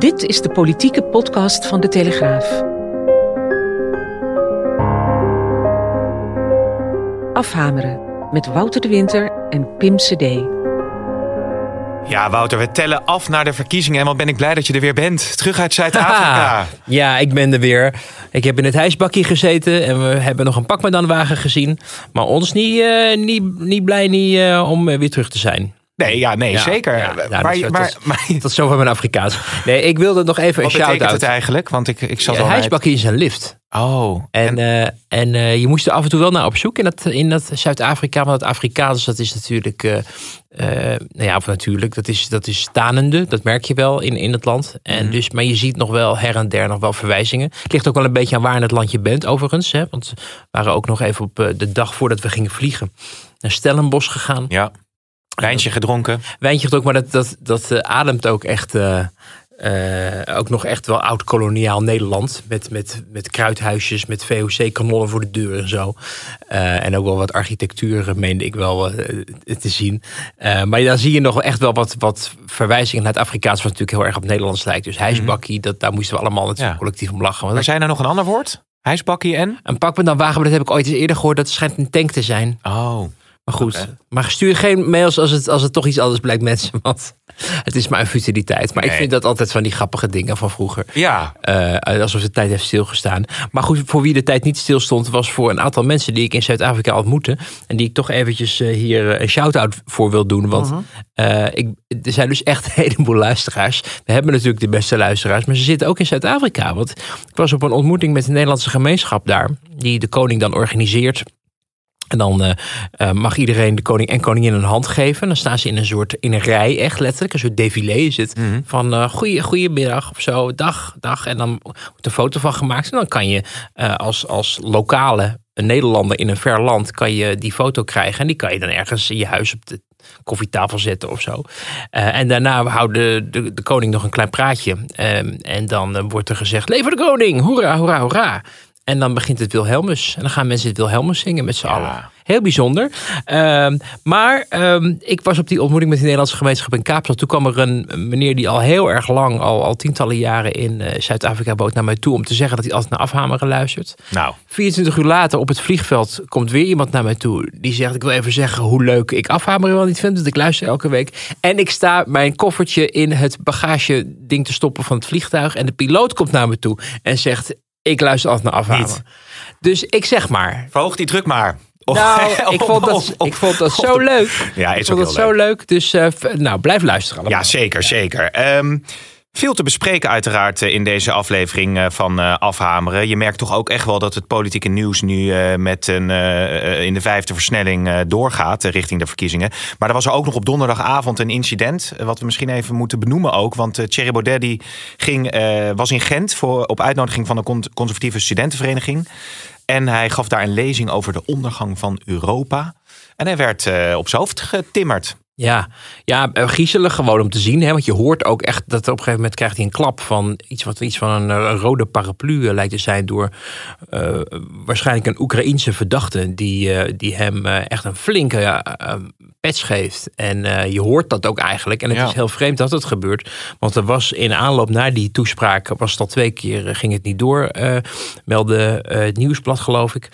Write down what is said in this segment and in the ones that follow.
Dit is de politieke podcast van de Telegraaf. Afhameren met Wouter de Winter en Pim CD. Ja, Wouter, we tellen af naar de verkiezingen. En wat ben ik blij dat je er weer bent. Terug uit Zuid-Afrika. ja, ik ben er weer. Ik heb in het huisbakje gezeten en we hebben nog een pakmedanwagen gezien. Maar ons niet, uh, niet, niet blij niet, uh, om weer terug te zijn. Nee, ja, nee, zeker. Ja, nou, maar, dat, maar, maar, tot zover mijn Afrikaans. Nee, ik wilde nog even een shout-out. Wat het eigenlijk? Want ik, ik zat al... Huisbakje is een lift. Oh. En, en, uh, en uh, je moest er af en toe wel naar op zoek in dat, in dat Zuid-Afrika. Want het Afrikaans, dat is natuurlijk... Uh, nou ja, of natuurlijk, dat is, dat is stanende. Dat merk je wel in, in het land. En mm. dus, maar je ziet nog wel her en der nog wel verwijzingen. Het ligt ook wel een beetje aan waar in het land je bent, overigens. Hè? Want we waren ook nog even op de dag voordat we gingen vliegen... naar Stellenbosch gegaan. Ja. Wijntje gedronken. Wijntje gedronken, maar dat, dat, dat uh, ademt ook echt. Uh, uh, ook nog echt wel oud-koloniaal Nederland. Met, met, met kruidhuisjes, met VOC-kanonnen voor de deur en zo. en ook wel wat architectuur, meende ik wel te zien. maar dan zie je nog echt wel wat, wat verwijzingen naar het Afrikaans, wat natuurlijk heel erg op Nederlands lijkt. Dus hijsbakkie, mm -hmm. dat, daar moesten we allemaal natuurlijk ja. collectief om lachen. Maar zijn er nog een ander woord? Hijsbakkie en? Een pak dan wagen, maar dat heb ik ooit eens eerder gehoord. Dat schijnt een tank te zijn. Oh. Maar goed, okay. maar stuur geen mails als het, als het toch iets anders blijkt, mensen. Want het is maar een futiliteit. Maar nee. ik vind dat altijd van die grappige dingen van vroeger. Ja. Uh, alsof de tijd heeft stilgestaan. Maar goed, voor wie de tijd niet stilstond, was voor een aantal mensen die ik in Zuid-Afrika ontmoette. En die ik toch eventjes uh, hier een shout-out voor wil doen. Want uh, ik, er zijn dus echt een heleboel luisteraars. We hebben natuurlijk de beste luisteraars, maar ze zitten ook in Zuid-Afrika. Want ik was op een ontmoeting met de Nederlandse gemeenschap daar. Die de koning dan organiseert. En dan uh, uh, mag iedereen de koning en koningin een hand geven. Dan staan ze in een soort in een rij, echt letterlijk. Een soort défilé is het. Mm -hmm. Van uh, goeie, goeiemiddag of zo, dag, dag. En dan wordt een foto van gemaakt. En dan kan je als, als lokale een Nederlander in een ver land... kan je die foto krijgen. En die kan je dan ergens in je huis op de koffietafel zetten of zo. en daarna houdt de, de, de, koning nog een klein praatje. en dan wordt er gezegd, leven de koning, hoera, hoera, hoera. En dan begint het Wilhelmus. En dan gaan mensen het Wilhelmus zingen met z'n ja. allen. Heel bijzonder. Um, maar um, ik was op die ontmoeting met de Nederlandse gemeenschap in Kaapstad. Toen kwam er een meneer die al heel erg lang, al, al tientallen jaren in uh, Zuid-Afrika woont, naar mij toe om te zeggen dat hij altijd naar afhameren luistert. Nou. 24 uur later op het vliegveld komt weer iemand naar mij toe. Die zegt: Ik wil even zeggen hoe leuk ik afhameren wel niet vind. Want ik luister elke week. En ik sta mijn koffertje in het bagage ding te stoppen van het vliegtuig. En de piloot komt naar me toe en zegt: ik luister altijd naar afhamen. Dus ik zeg maar. Verhoog die druk maar. Of, nou, ik vond dat, ik vond dat zo leuk. Ja, is ik vond ook dat zo leuk. leuk. Dus uh, nou, blijf luisteren. Allemaal. Ja, zeker, zeker. Um, veel te bespreken uiteraard in deze aflevering van uh, Afhameren. Je merkt toch ook echt wel dat het politieke nieuws nu met een, in de vijfde versnelling doorgaat richting de verkiezingen. Maar er was er ook nog op donderdagavond een incident, wat we misschien even moeten benoemen ook. Want Thierry Baudet ging, was in Gent voor, op uitnodiging van de conservatieve studentenvereniging. En hij gaf daar een lezing over de ondergang van Europa. En hij werd op zijn hoofd getimmerd. Ja, ja, griezelig gewoon om te zien. Hè? Want je hoort ook echt dat op een gegeven moment krijgt hij een klap van iets wat iets van een, een rode paraplu lijkt te zijn door uh, waarschijnlijk een Oekraïense verdachte die, uh, die hem uh, echt een flinke patch geeft. En je hoort dat ook eigenlijk. En het ja. is heel vreemd dat het gebeurt. Want er was in aanloop naar die toespraak, was het al twee keer, ging het niet door, meldde het nieuwsblad geloof ik.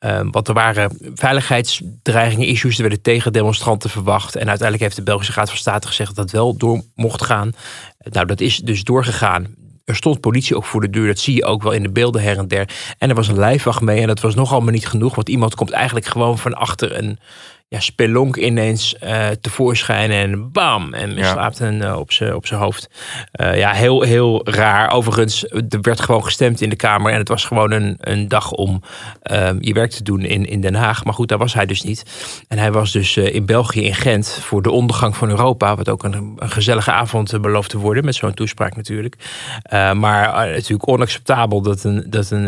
Uh, want er waren veiligheidsdreigingen, issues. Er werden tegendemonstranten verwacht. En uiteindelijk heeft de Belgische Raad van State gezegd dat dat wel door mocht gaan. Nou, dat is dus doorgegaan. Er stond politie ook voor de deur. Dat zie je ook wel in de beelden her en der. En er was een lijfwacht mee. En dat was nogal maar niet genoeg. Want iemand komt eigenlijk gewoon van achter een, ja, spelonk ineens uh, tevoorschijn en bam, en Ja. slaapt een eh, op zijn op zijn hoofd. Eh, ja, heel, heel raar. Overigens, er werd gewoon gestemd in de Kamer en het was gewoon een, een dag om ehm, je werk te doen in, in Den Haag. Maar goed, daar was hij dus niet. En hij was dus in België, in Gent, voor de ondergang van Europa, wat ook een, een gezellige avond belooft te worden, met zo'n toespraak natuurlijk. Maar natuurlijk onacceptabel dat een, dat een,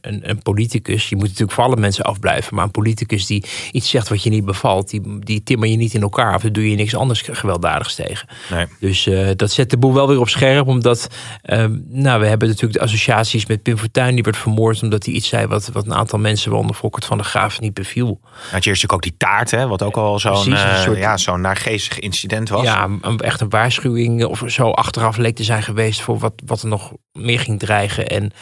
een, een politicus, je moet natuurlijk voor alle mensen afblijven, maar een politicus die iets zegt wat je niet bevalt, die, die timmer je niet in elkaar of daar doe je niks anders gewelddadigs tegen. Nee. Dus eh, dat zet de boel wel weer op scherp, omdat eh, nou, we hebben natuurlijk de associaties met Pim Fortuyn, die werd vermoord omdat hij iets zei wat, wat een aantal mensen, waaronder Volkert van der Graaf, niet beviel. Je hebt natuurlijk ook die taart, hè, wat ook al zo'n eh, ja, zo'n naargeestig incident was. Ja, een, echt een waarschuwing of zo achteraf leek te zijn geweest voor wat, wat er nog meer ging dreigen. En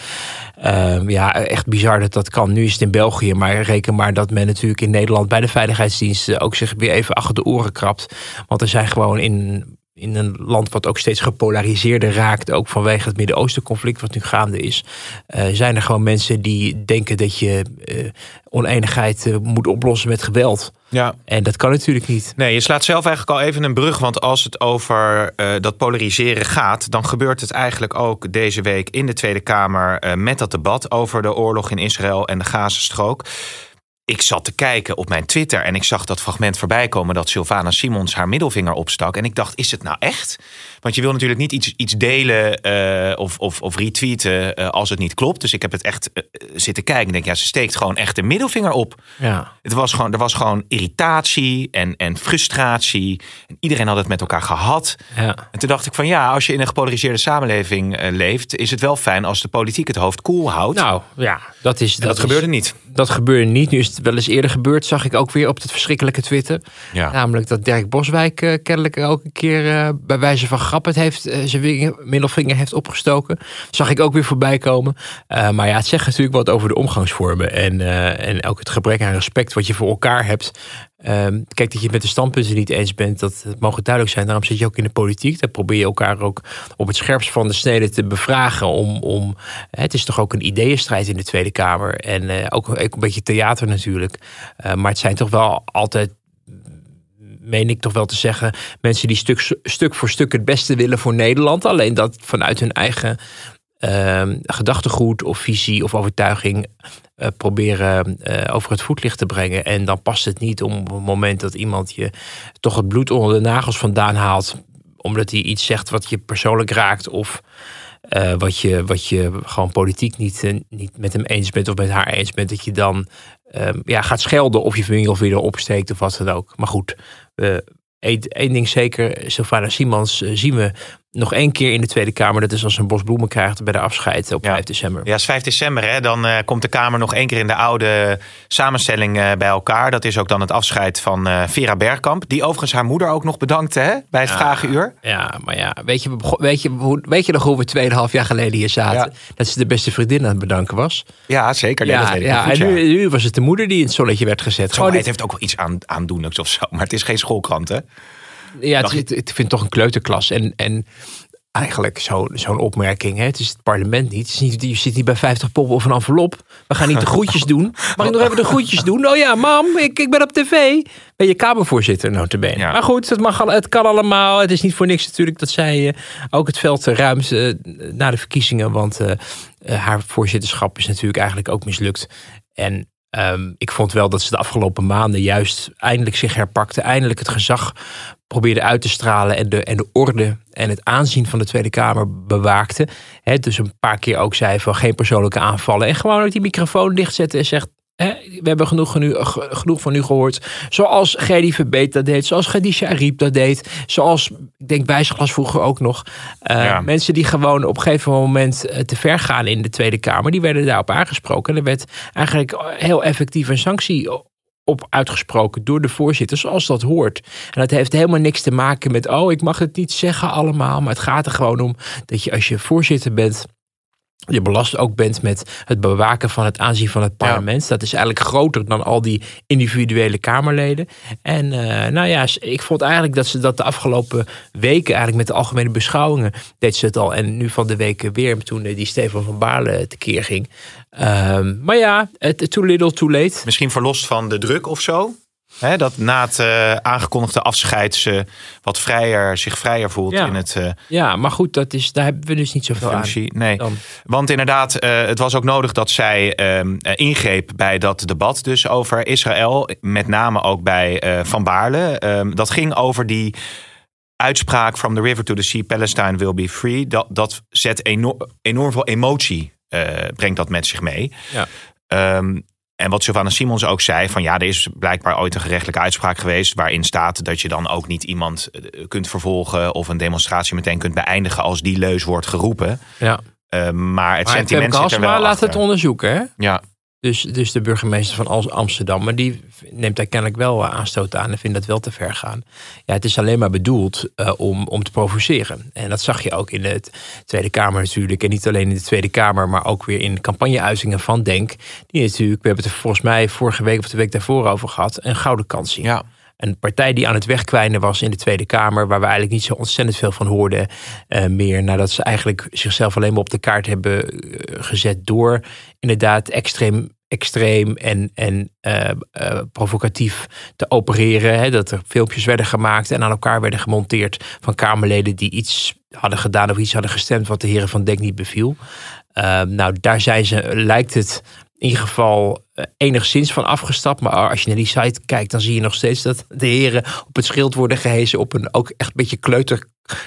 ehm, ja, echt bizar dat dat kan. Nu is het in België, maar reken maar dat men natuurlijk in Nederland bij de veiligheidsdiensten ook zich weer even achter de oren krabt. Want er zijn gewoon in, in een land wat ook steeds gepolariseerder raakt, ook vanwege het Midden-Oosten conflict wat nu gaande is, eh, zijn er gewoon mensen die denken dat je eh, oneenigheid eh, moet oplossen met geweld. ja. En dat kan natuurlijk niet. Nee, je slaat zelf eigenlijk al even een brug. Want als het over dat polariseren gaat, dan gebeurt het eigenlijk ook deze week in de Tweede Kamer met dat debat over de oorlog in Israël en de Gazastrook. Ik zat te kijken op mijn Twitter en ik zag dat fragment voorbij komen dat Sylvana Simons haar middelvinger opstak. En ik dacht, is het nou echt? Want je wil natuurlijk niet iets, iets delen eh, of, of, of retweeten eh, als het niet klopt. Dus ik heb het echt eh, zitten kijken en denk, ja, ze steekt gewoon echt de middelvinger op. Ja. Het was gewoon, er was gewoon irritatie en, en frustratie. En iedereen had het met elkaar gehad. Ja. En toen dacht ik van ja, als je in een gepolariseerde samenleving leeft, is het wel fijn als de politiek het hoofd koel houdt. Nou ja, dat is. en dat, is- gebeurde niet. Dat gebeurde niet. Nu is het wel eens eerder gebeurd, zag ik ook weer op het verschrikkelijke Twitter. Ja. Namelijk dat Dirk Boswijk eh, kennelijk ook een keer eh, bij wijze van grap het heeft, eh, zijn vinger- middelvinger heeft opgestoken. Zag ik ook weer voorbij komen. Maar ja, het zegt natuurlijk wat over de omgangsvormen en, en ook het gebrek aan respect wat je voor elkaar hebt. Ehm, kijk, dat je met de standpunten niet eens bent, dat, dat mogen duidelijk zijn. Daarom zit je ook in de politiek. Daar probeer je elkaar ook op het scherpst van de snede te bevragen. Om, om, het is toch ook een ideeënstrijd in de Tweede Kamer. En eh, ook, een beetje theater natuurlijk. Eh, maar het zijn toch wel altijd meen ik toch wel te zeggen, mensen die stuk, stuk voor stuk het beste willen voor Nederland. Alleen dat vanuit hun eigen gedachtegoed of visie of overtuiging eh, proberen eh, over het voetlicht te brengen. En dan past het niet om het moment dat iemand je toch het bloed onder de nagels vandaan haalt, omdat hij iets zegt wat je persoonlijk raakt of eh, wat, je, wat je gewoon politiek niet, niet met hem eens bent of met haar eens bent, dat je dan ehm, ja, gaat schelden of je vinger of weer opsteekt of wat dan ook. Maar goed, één ding zeker, Sylvana Simons eh, zien we nog één keer in de Tweede Kamer. Dat is als een bos bloemen krijgt bij de afscheid op Ja. 5 december. Ja, is 5 december. Hè? Dan eh, komt de Kamer nog één keer in de oude samenstelling eh, bij elkaar. Dat is ook dan het afscheid van eh, Vera Bergkamp. Die overigens haar moeder ook nog bedankte hè? bij het Vragenuur. Ja, maar ja, weet je, weet je, weet je nog hoe we tweeënhalf jaar geleden hier zaten? Ja. Dat ze de beste vriendin aan het bedanken was. Ja, zeker. Nee, Ja, ja, goed, en ja. nu, nu was het de moeder die in het zonnetje werd gezet. Zo, Gewoon het heeft ook wel iets aan, aandoenlijks of zo. Maar het is geen schoolkrant, hè? Ja, het, het- ik vind het toch een kleuterklas. En, en eigenlijk zo- zo'n opmerking. Hè? Het is het parlement niet. Het is niet. Je zit hier bij 50 poppen of een envelop. We gaan niet de groetjes doen. Mag ik nog even de groetjes doen? Oh ja, mam, ik, ik ben op tv. Ben je kamervoorzitter, notabene. Ja. Maar goed, het, mag, al- het kan allemaal. Het is niet voor niks natuurlijk dat zij eh, ook het veld eh, ruimt eh, na de verkiezingen. Want haar voorzitterschap is natuurlijk eigenlijk ook mislukt. En ehm, ik vond wel dat ze de afgelopen maanden juist eindelijk zich herpakte. Eindelijk het gezag probeerde uit te stralen en de, en de orde en het aanzien van de Tweede Kamer bewaakte. Hè, dus een paar keer ook zei van geen persoonlijke aanvallen. En gewoon ook die microfoon dichtzetten en zegt... We hebben genoeg, ge- genoeg van u gehoord. Zoals Gerdy Verbeet dat deed. Zoals Khadija Ariep dat deed. Zoals, ik denk Wijsglas vroeger ook nog. Uh, Ja. Mensen die gewoon op een gegeven moment eh, te ver gaan in de Tweede Kamer. Die werden daarop aangesproken. En er werd eigenlijk heel effectief een sanctie op uitgesproken door de voorzitter, zoals dat hoort. En dat heeft helemaal niks te maken met, oh, ik mag het niet zeggen allemaal. Maar het gaat er gewoon om dat je als je voorzitter bent, je belast ook bent met het bewaken van het aanzien van het parlement. Dat is eigenlijk groter dan al die individuele Kamerleden. En uh, nou ja, ik vond eigenlijk dat ze dat de afgelopen weken, eigenlijk met de algemene beschouwingen, deed ze het al. En nu van de weken weer, toen die Stefan van Baarle tekeer ging. Um, maar ja, too little, too late. Misschien verlost van de druk of zo? Dat na het uh, aangekondigde afscheid ze wat vrijer, zich vrijer voelt Ja. in het uh, Ja, maar goed, dat is, daar hebben we dus niet zoveel functie. aan. Nee. Dan. Want inderdaad, eh, het was ook nodig dat zij ehm, eh, ingreep bij dat debat dus over Israël. Met name ook bij eh, Van Baarle. Ehm, dat ging over die uitspraak from the river to the sea, Palestine will be free. Dat, dat zet enorm, enorm veel emotie, eh, brengt dat met zich mee. Ja. Ehm, en wat Sylvana Simons ook zei, van ja, er is blijkbaar ooit een gerechtelijke uitspraak geweest waarin staat dat je dan ook niet iemand eh, kunt vervolgen of een demonstratie meteen kunt beëindigen als die leus wordt geroepen. Ja. Uh, maar het Maar sentiment Femke zit er wel laat achter. het onderzoeken, hè? Ja, Dus, dus de burgemeester van Amsterdam. Maar die neemt daar kennelijk wel eh, aanstoot aan en vindt dat wel te ver gaan. Ja, het is alleen maar bedoeld eh, om, om te provoceren. En dat zag je ook in de Tweede Kamer natuurlijk. En niet alleen in de Tweede Kamer, maar ook weer in campagneuitingen van Denk. Die natuurlijk, we hebben het er volgens mij vorige week of de week daarvoor over gehad, een gouden kans zien. ja. Een partij die aan het wegkwijnen was in de Tweede Kamer, waar we eigenlijk niet zo ontzettend veel van hoorden eh, meer. Nadat ze eigenlijk zichzelf alleen maar op de kaart hebben eh, gezet door inderdaad extreem, extreem en, en eh, provocatief te opereren. Hè, dat er filmpjes werden gemaakt en aan elkaar werden gemonteerd van Kamerleden die iets hadden gedaan of iets hadden gestemd wat de heren van Denk niet beviel. Uh, nou, daar zijn ze, lijkt het in ieder geval uh, enigszins van afgestapt. Maar als je naar die site kijkt, dan zie je nog steeds dat de heren op het schild worden gehezen op een ook echt een beetje kleuter,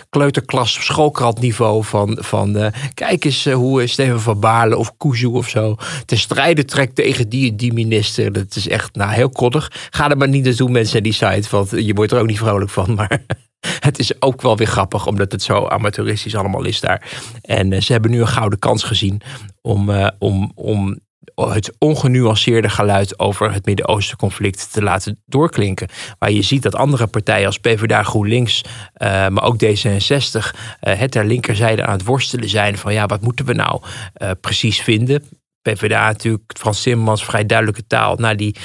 kleuterklas schoolkrantniveau van, van uh, kijk eens uh, hoe Steven van Baarle of Kuzu of zo te strijden trekt tegen die die minister. Dat is echt nou, heel koddig. Ga er maar niet naartoe mensen die site, want je wordt er ook niet vrolijk van. Maar het is ook wel weer grappig, omdat het zo amateuristisch allemaal is daar. En ze hebben nu een gouden kans gezien om, om, om het ongenuanceerde geluid over het Midden-Oosten conflict te laten doorklinken. Waar je ziet dat andere partijen als PvdA, GroenLinks, uh, maar ook D66 uh, het ter linkerzijde aan het worstelen zijn van ja, wat moeten we nou uh, precies vinden? PvdA natuurlijk, Frans Timmermans, vrij duidelijke taal naar die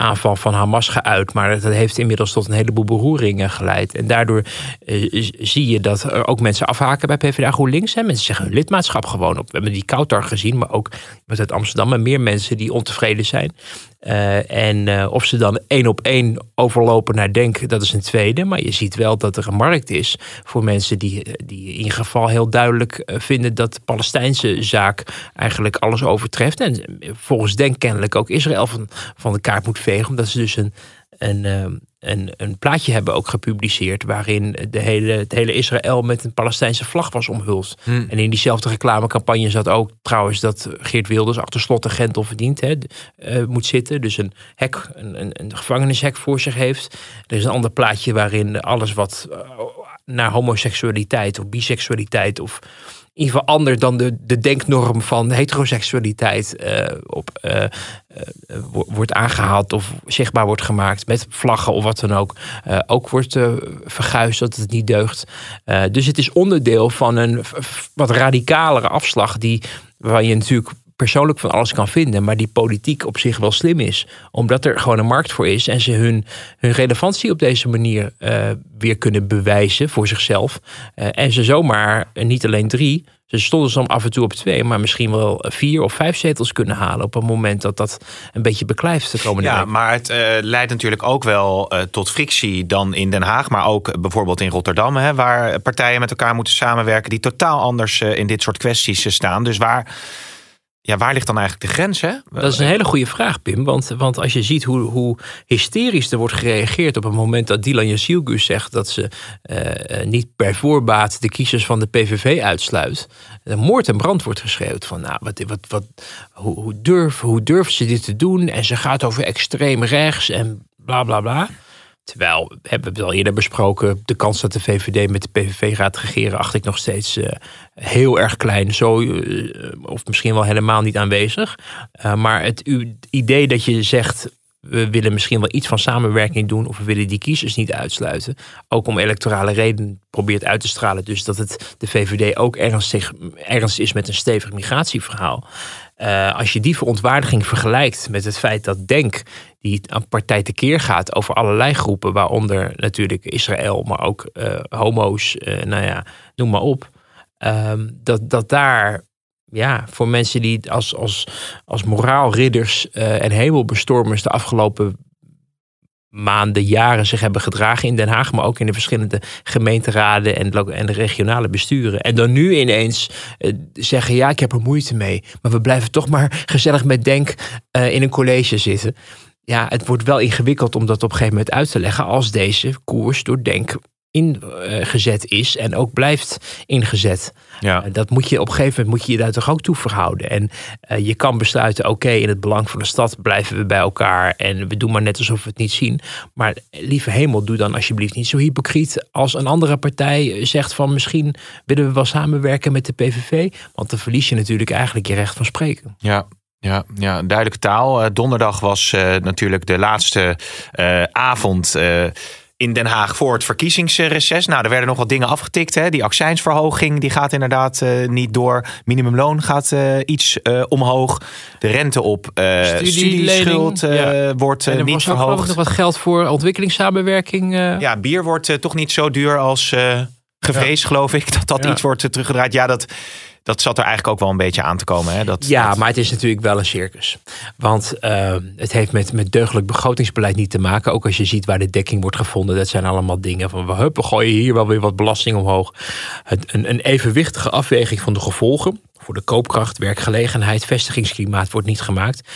aanval van Hamas geuit. Maar dat heeft inmiddels tot een heleboel beroeringen geleid. En daardoor uh, zie je dat er ook mensen afhaken bij PvdA GroenLinks. Hè. Mensen zeggen hun lidmaatschap gewoon op. We hebben die Kautar gezien, maar ook met Amsterdam. En meer mensen die ontevreden zijn. Uh, en uh, of ze dan één op één overlopen naar Denk, dat is een tweede. Maar je ziet wel dat er een markt is voor mensen die, die in ieder geval heel duidelijk eh, vinden dat de Palestijnse zaak eigenlijk alles overtreft. En volgens Denk kennelijk ook Israël van, van de kaart moet vegen, omdat ze dus een, een, een, een plaatje hebben ook gepubliceerd waarin de hele, het hele Israël met een Palestijnse vlag was omhuld. Hmm. En in diezelfde reclamecampagne zat ook trouwens dat Geert Wilders achter slot en Gentel verdient hè, uh, moet zitten. Dus een hek, een, een, een gevangenishek voor zich heeft. Er is een ander plaatje waarin alles wat uh, naar homoseksualiteit of biseksualiteit of in ieder geval anders dan de, de denknorm van heteroseksualiteit uh, op, uh, uh, wordt aangehaald of zichtbaar wordt gemaakt met vlaggen of wat dan ook. ook wordt verguisd dat het niet deugt. dus het is onderdeel van een wat radicalere afslag die waar je natuurlijk persoonlijk van alles kan vinden, maar die politiek op zich wel slim is. Omdat er gewoon een markt voor is en ze hun, hun relevantie op deze manier uh, weer kunnen bewijzen voor zichzelf. Uh, en ze zomaar uh, niet alleen drie, ze stonden soms af en toe op twee, maar misschien wel vier of vijf zetels kunnen halen op het moment dat dat een beetje beklijft de komende Ja, week. maar het leidt natuurlijk ook wel tot frictie dan in Den Haag, maar ook bijvoorbeeld in Rotterdam, hè, waar partijen met elkaar moeten samenwerken die totaal anders in dit soort kwesties staan. Dus waar ja, waar ligt dan eigenlijk de grens? Hè? Dat is een hele goede vraag, Pim. Want, want als je ziet hoe, hoe hysterisch er wordt gereageerd op het moment dat Dylan Jasilgus zegt dat ze uh, niet per voorbaat de kiezers van de PVV uitsluit. De moord en brand wordt geschreeuwd van, nou, wat, wat, wat, hoe, hoe, durf, hoe durft ze dit te doen? En ze gaat over extreem rechts en bla bla bla. Terwijl, we hebben het al eerder besproken, de kans dat de VVD met de PVV gaat regeren, acht ik nog steeds uh, heel erg klein. Zo, uh, of misschien wel helemaal niet aanwezig. Uh, maar het idee dat je zegt, we willen misschien wel iets van samenwerking doen, of we willen die kiezers niet uitsluiten. Ook om electorale redenen probeert uit te stralen. Dus dat het de VVD ook ernstig, ernst is met een stevig migratieverhaal. Uh, als je die verontwaardiging vergelijkt met het feit dat Denk, die een partij tekeer gaat over allerlei groepen, waaronder natuurlijk Israël, maar ook uh, homo's, uh, nou ja, noem maar op. Uh, dat, dat daar, ja, voor mensen die als, als, als moraalridders en hemelbestormers de afgelopen maanden, jaren zich hebben gedragen in Den Haag, maar ook in de verschillende gemeenteraden en, en de regionale besturen. En dan nu ineens uh, zeggen: ja, ik heb er moeite mee, maar we blijven toch maar gezellig met Denk uh, in een college zitten. Ja, het wordt wel ingewikkeld om dat op een gegeven moment uit te leggen als deze koers door Denk ingezet is en ook blijft ingezet. Ja. Dat moet je op een gegeven moment moet je je daar toch ook toe verhouden. En uh, je kan besluiten, oké, in het belang van de stad blijven we bij elkaar en we doen maar net alsof we het niet zien. Maar lieve hemel, doe dan alsjeblieft niet zo hypocriet als een andere partij zegt van misschien willen we wel samenwerken met de PVV. Want dan verlies je natuurlijk eigenlijk je recht van spreken. Ja, ja, ja, duidelijke taal. Donderdag was uh, natuurlijk de laatste uh, avond in Den Haag voor het verkiezingsreces. Nou, er werden nog wat dingen afgetikt. Hè. Die accijnsverhoging die gaat inderdaad uh, niet door. Minimumloon gaat uh, iets uh, omhoog. De rente op studieschuld ja. wordt en er niet was verhoogd. Ook nog wat geld voor ontwikkelingssamenwerking. Ja, bier wordt toch niet zo duur als gevreesd, ja. geloof ik. Dat dat ja. iets wordt teruggedraaid. Ja, dat dat zat er eigenlijk ook wel een beetje aan te komen. Hè? Dat, ja, dat... maar het is natuurlijk wel een circus. Want uh, het heeft met, met deugdelijk begrotingsbeleid niet te maken. Ook als je ziet waar de dekking wordt gevonden. Dat zijn allemaal dingen van we huppen, gooien hier wel weer wat belasting omhoog. Het, een, een evenwichtige afweging van de gevolgen voor de koopkracht, werkgelegenheid, vestigingsklimaat wordt niet gemaakt.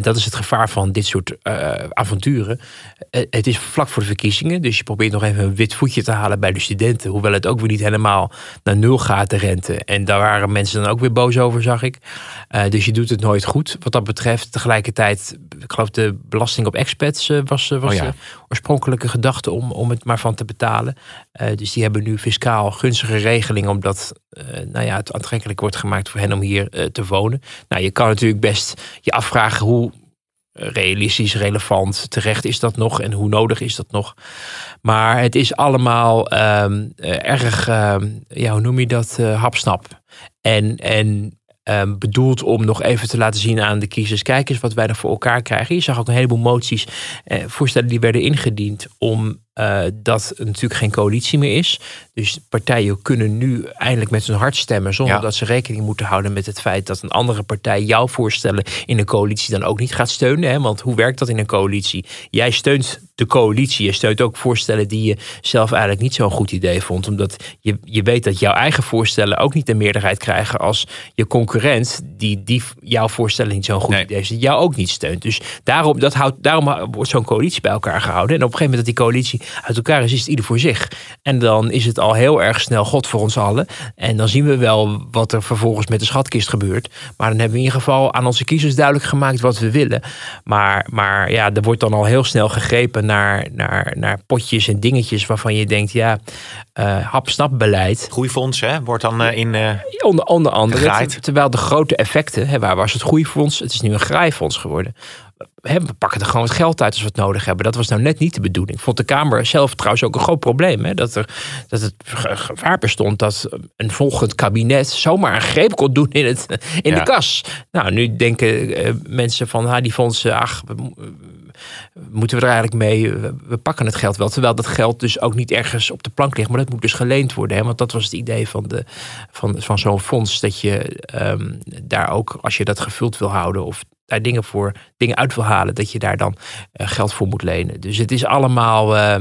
Dat is het gevaar van dit soort uh, avonturen. Het is vlak voor de verkiezingen, dus je probeert nog even een wit voetje te halen bij de studenten. Hoewel het ook weer niet helemaal naar nul gaat, de rente. En daar waren mensen dan ook weer boos over, zag ik. Uh, dus je doet het nooit goed. Wat dat betreft, tegelijkertijd, ik geloof de belasting op expats was, was oh ja. de oorspronkelijke gedachte om, om het maar van te betalen. dus die hebben nu fiscaal gunstige regelingen, omdat nou ja, het aantrekkelijk wordt gemaakt voor hen om hier uh, te wonen. Nou, je kan natuurlijk best je afvragen hoe realistisch, relevant, terecht is dat nog en hoe nodig is dat nog. Maar het is allemaal um, erg, um, ja, hoe noem je dat, uh, hapsnap. En, en Um, bedoeld om nog even te laten zien aan de kiezers: kijk eens wat wij er voor elkaar krijgen. Je zag ook een heleboel moties, eh, voorstellen die werden ingediend om uh, dat er natuurlijk geen coalitie meer is. Dus partijen kunnen nu eindelijk met hun hart stemmen zonder ja. dat ze rekening moeten houden met het feit dat een andere partij jouw voorstellen in een coalitie dan ook niet gaat steunen. Hè? Want hoe werkt dat in een coalitie? Jij steunt de coalitie, je steunt ook voorstellen die je zelf eigenlijk niet zo'n goed idee vond, omdat je, je weet dat jouw eigen voorstellen ook niet de meerderheid krijgen als je concurrent die, die jouw voorstellen niet zo'n goed nee. idee heeft, jou ook niet steunt. Dus daarom, dat houdt, daarom wordt zo'n coalitie bij elkaar gehouden. En op een gegeven moment dat die coalitie uit elkaar is, is het ieder voor zich. En dan is het al heel erg snel God voor ons allen. En dan zien we wel wat er vervolgens met de schatkist gebeurt. Maar dan hebben we in ieder geval aan onze kiezers duidelijk gemaakt wat we willen. Maar, maar ja, er wordt dan al heel snel gegrepen naar, naar, naar potjes en dingetjes waarvan je denkt, ja, uh, hap-snap-beleid. Groeifonds, hè, wordt dan uh, in. Uh, onder, onder andere. Terwijl de grote effecten, hè, waar was het groeifonds? Het is nu een graaifonds geworden we pakken er gewoon het geld uit als we het nodig hebben. Dat was nou net niet de bedoeling. Vond de Kamer zelf trouwens ook een groot probleem. Hè? Dat, er, dat het gevaar bestond dat een volgend kabinet zomaar een greep kon doen in, het, in ja. de kas. Nou, nu denken uh, mensen van ha, die fondsen, ach, moeten we er eigenlijk mee? We pakken het geld wel. Terwijl dat geld dus ook niet ergens op de plank ligt. Maar dat moet dus geleend worden. Hè? Want dat was het idee van, de, van, van zo'n fonds. Dat je um, daar ook, als je dat gevuld wil houden... of daar dingen voor dingen uit wil halen, dat je daar dan uh, geld voor moet lenen. Dus het is allemaal, uh,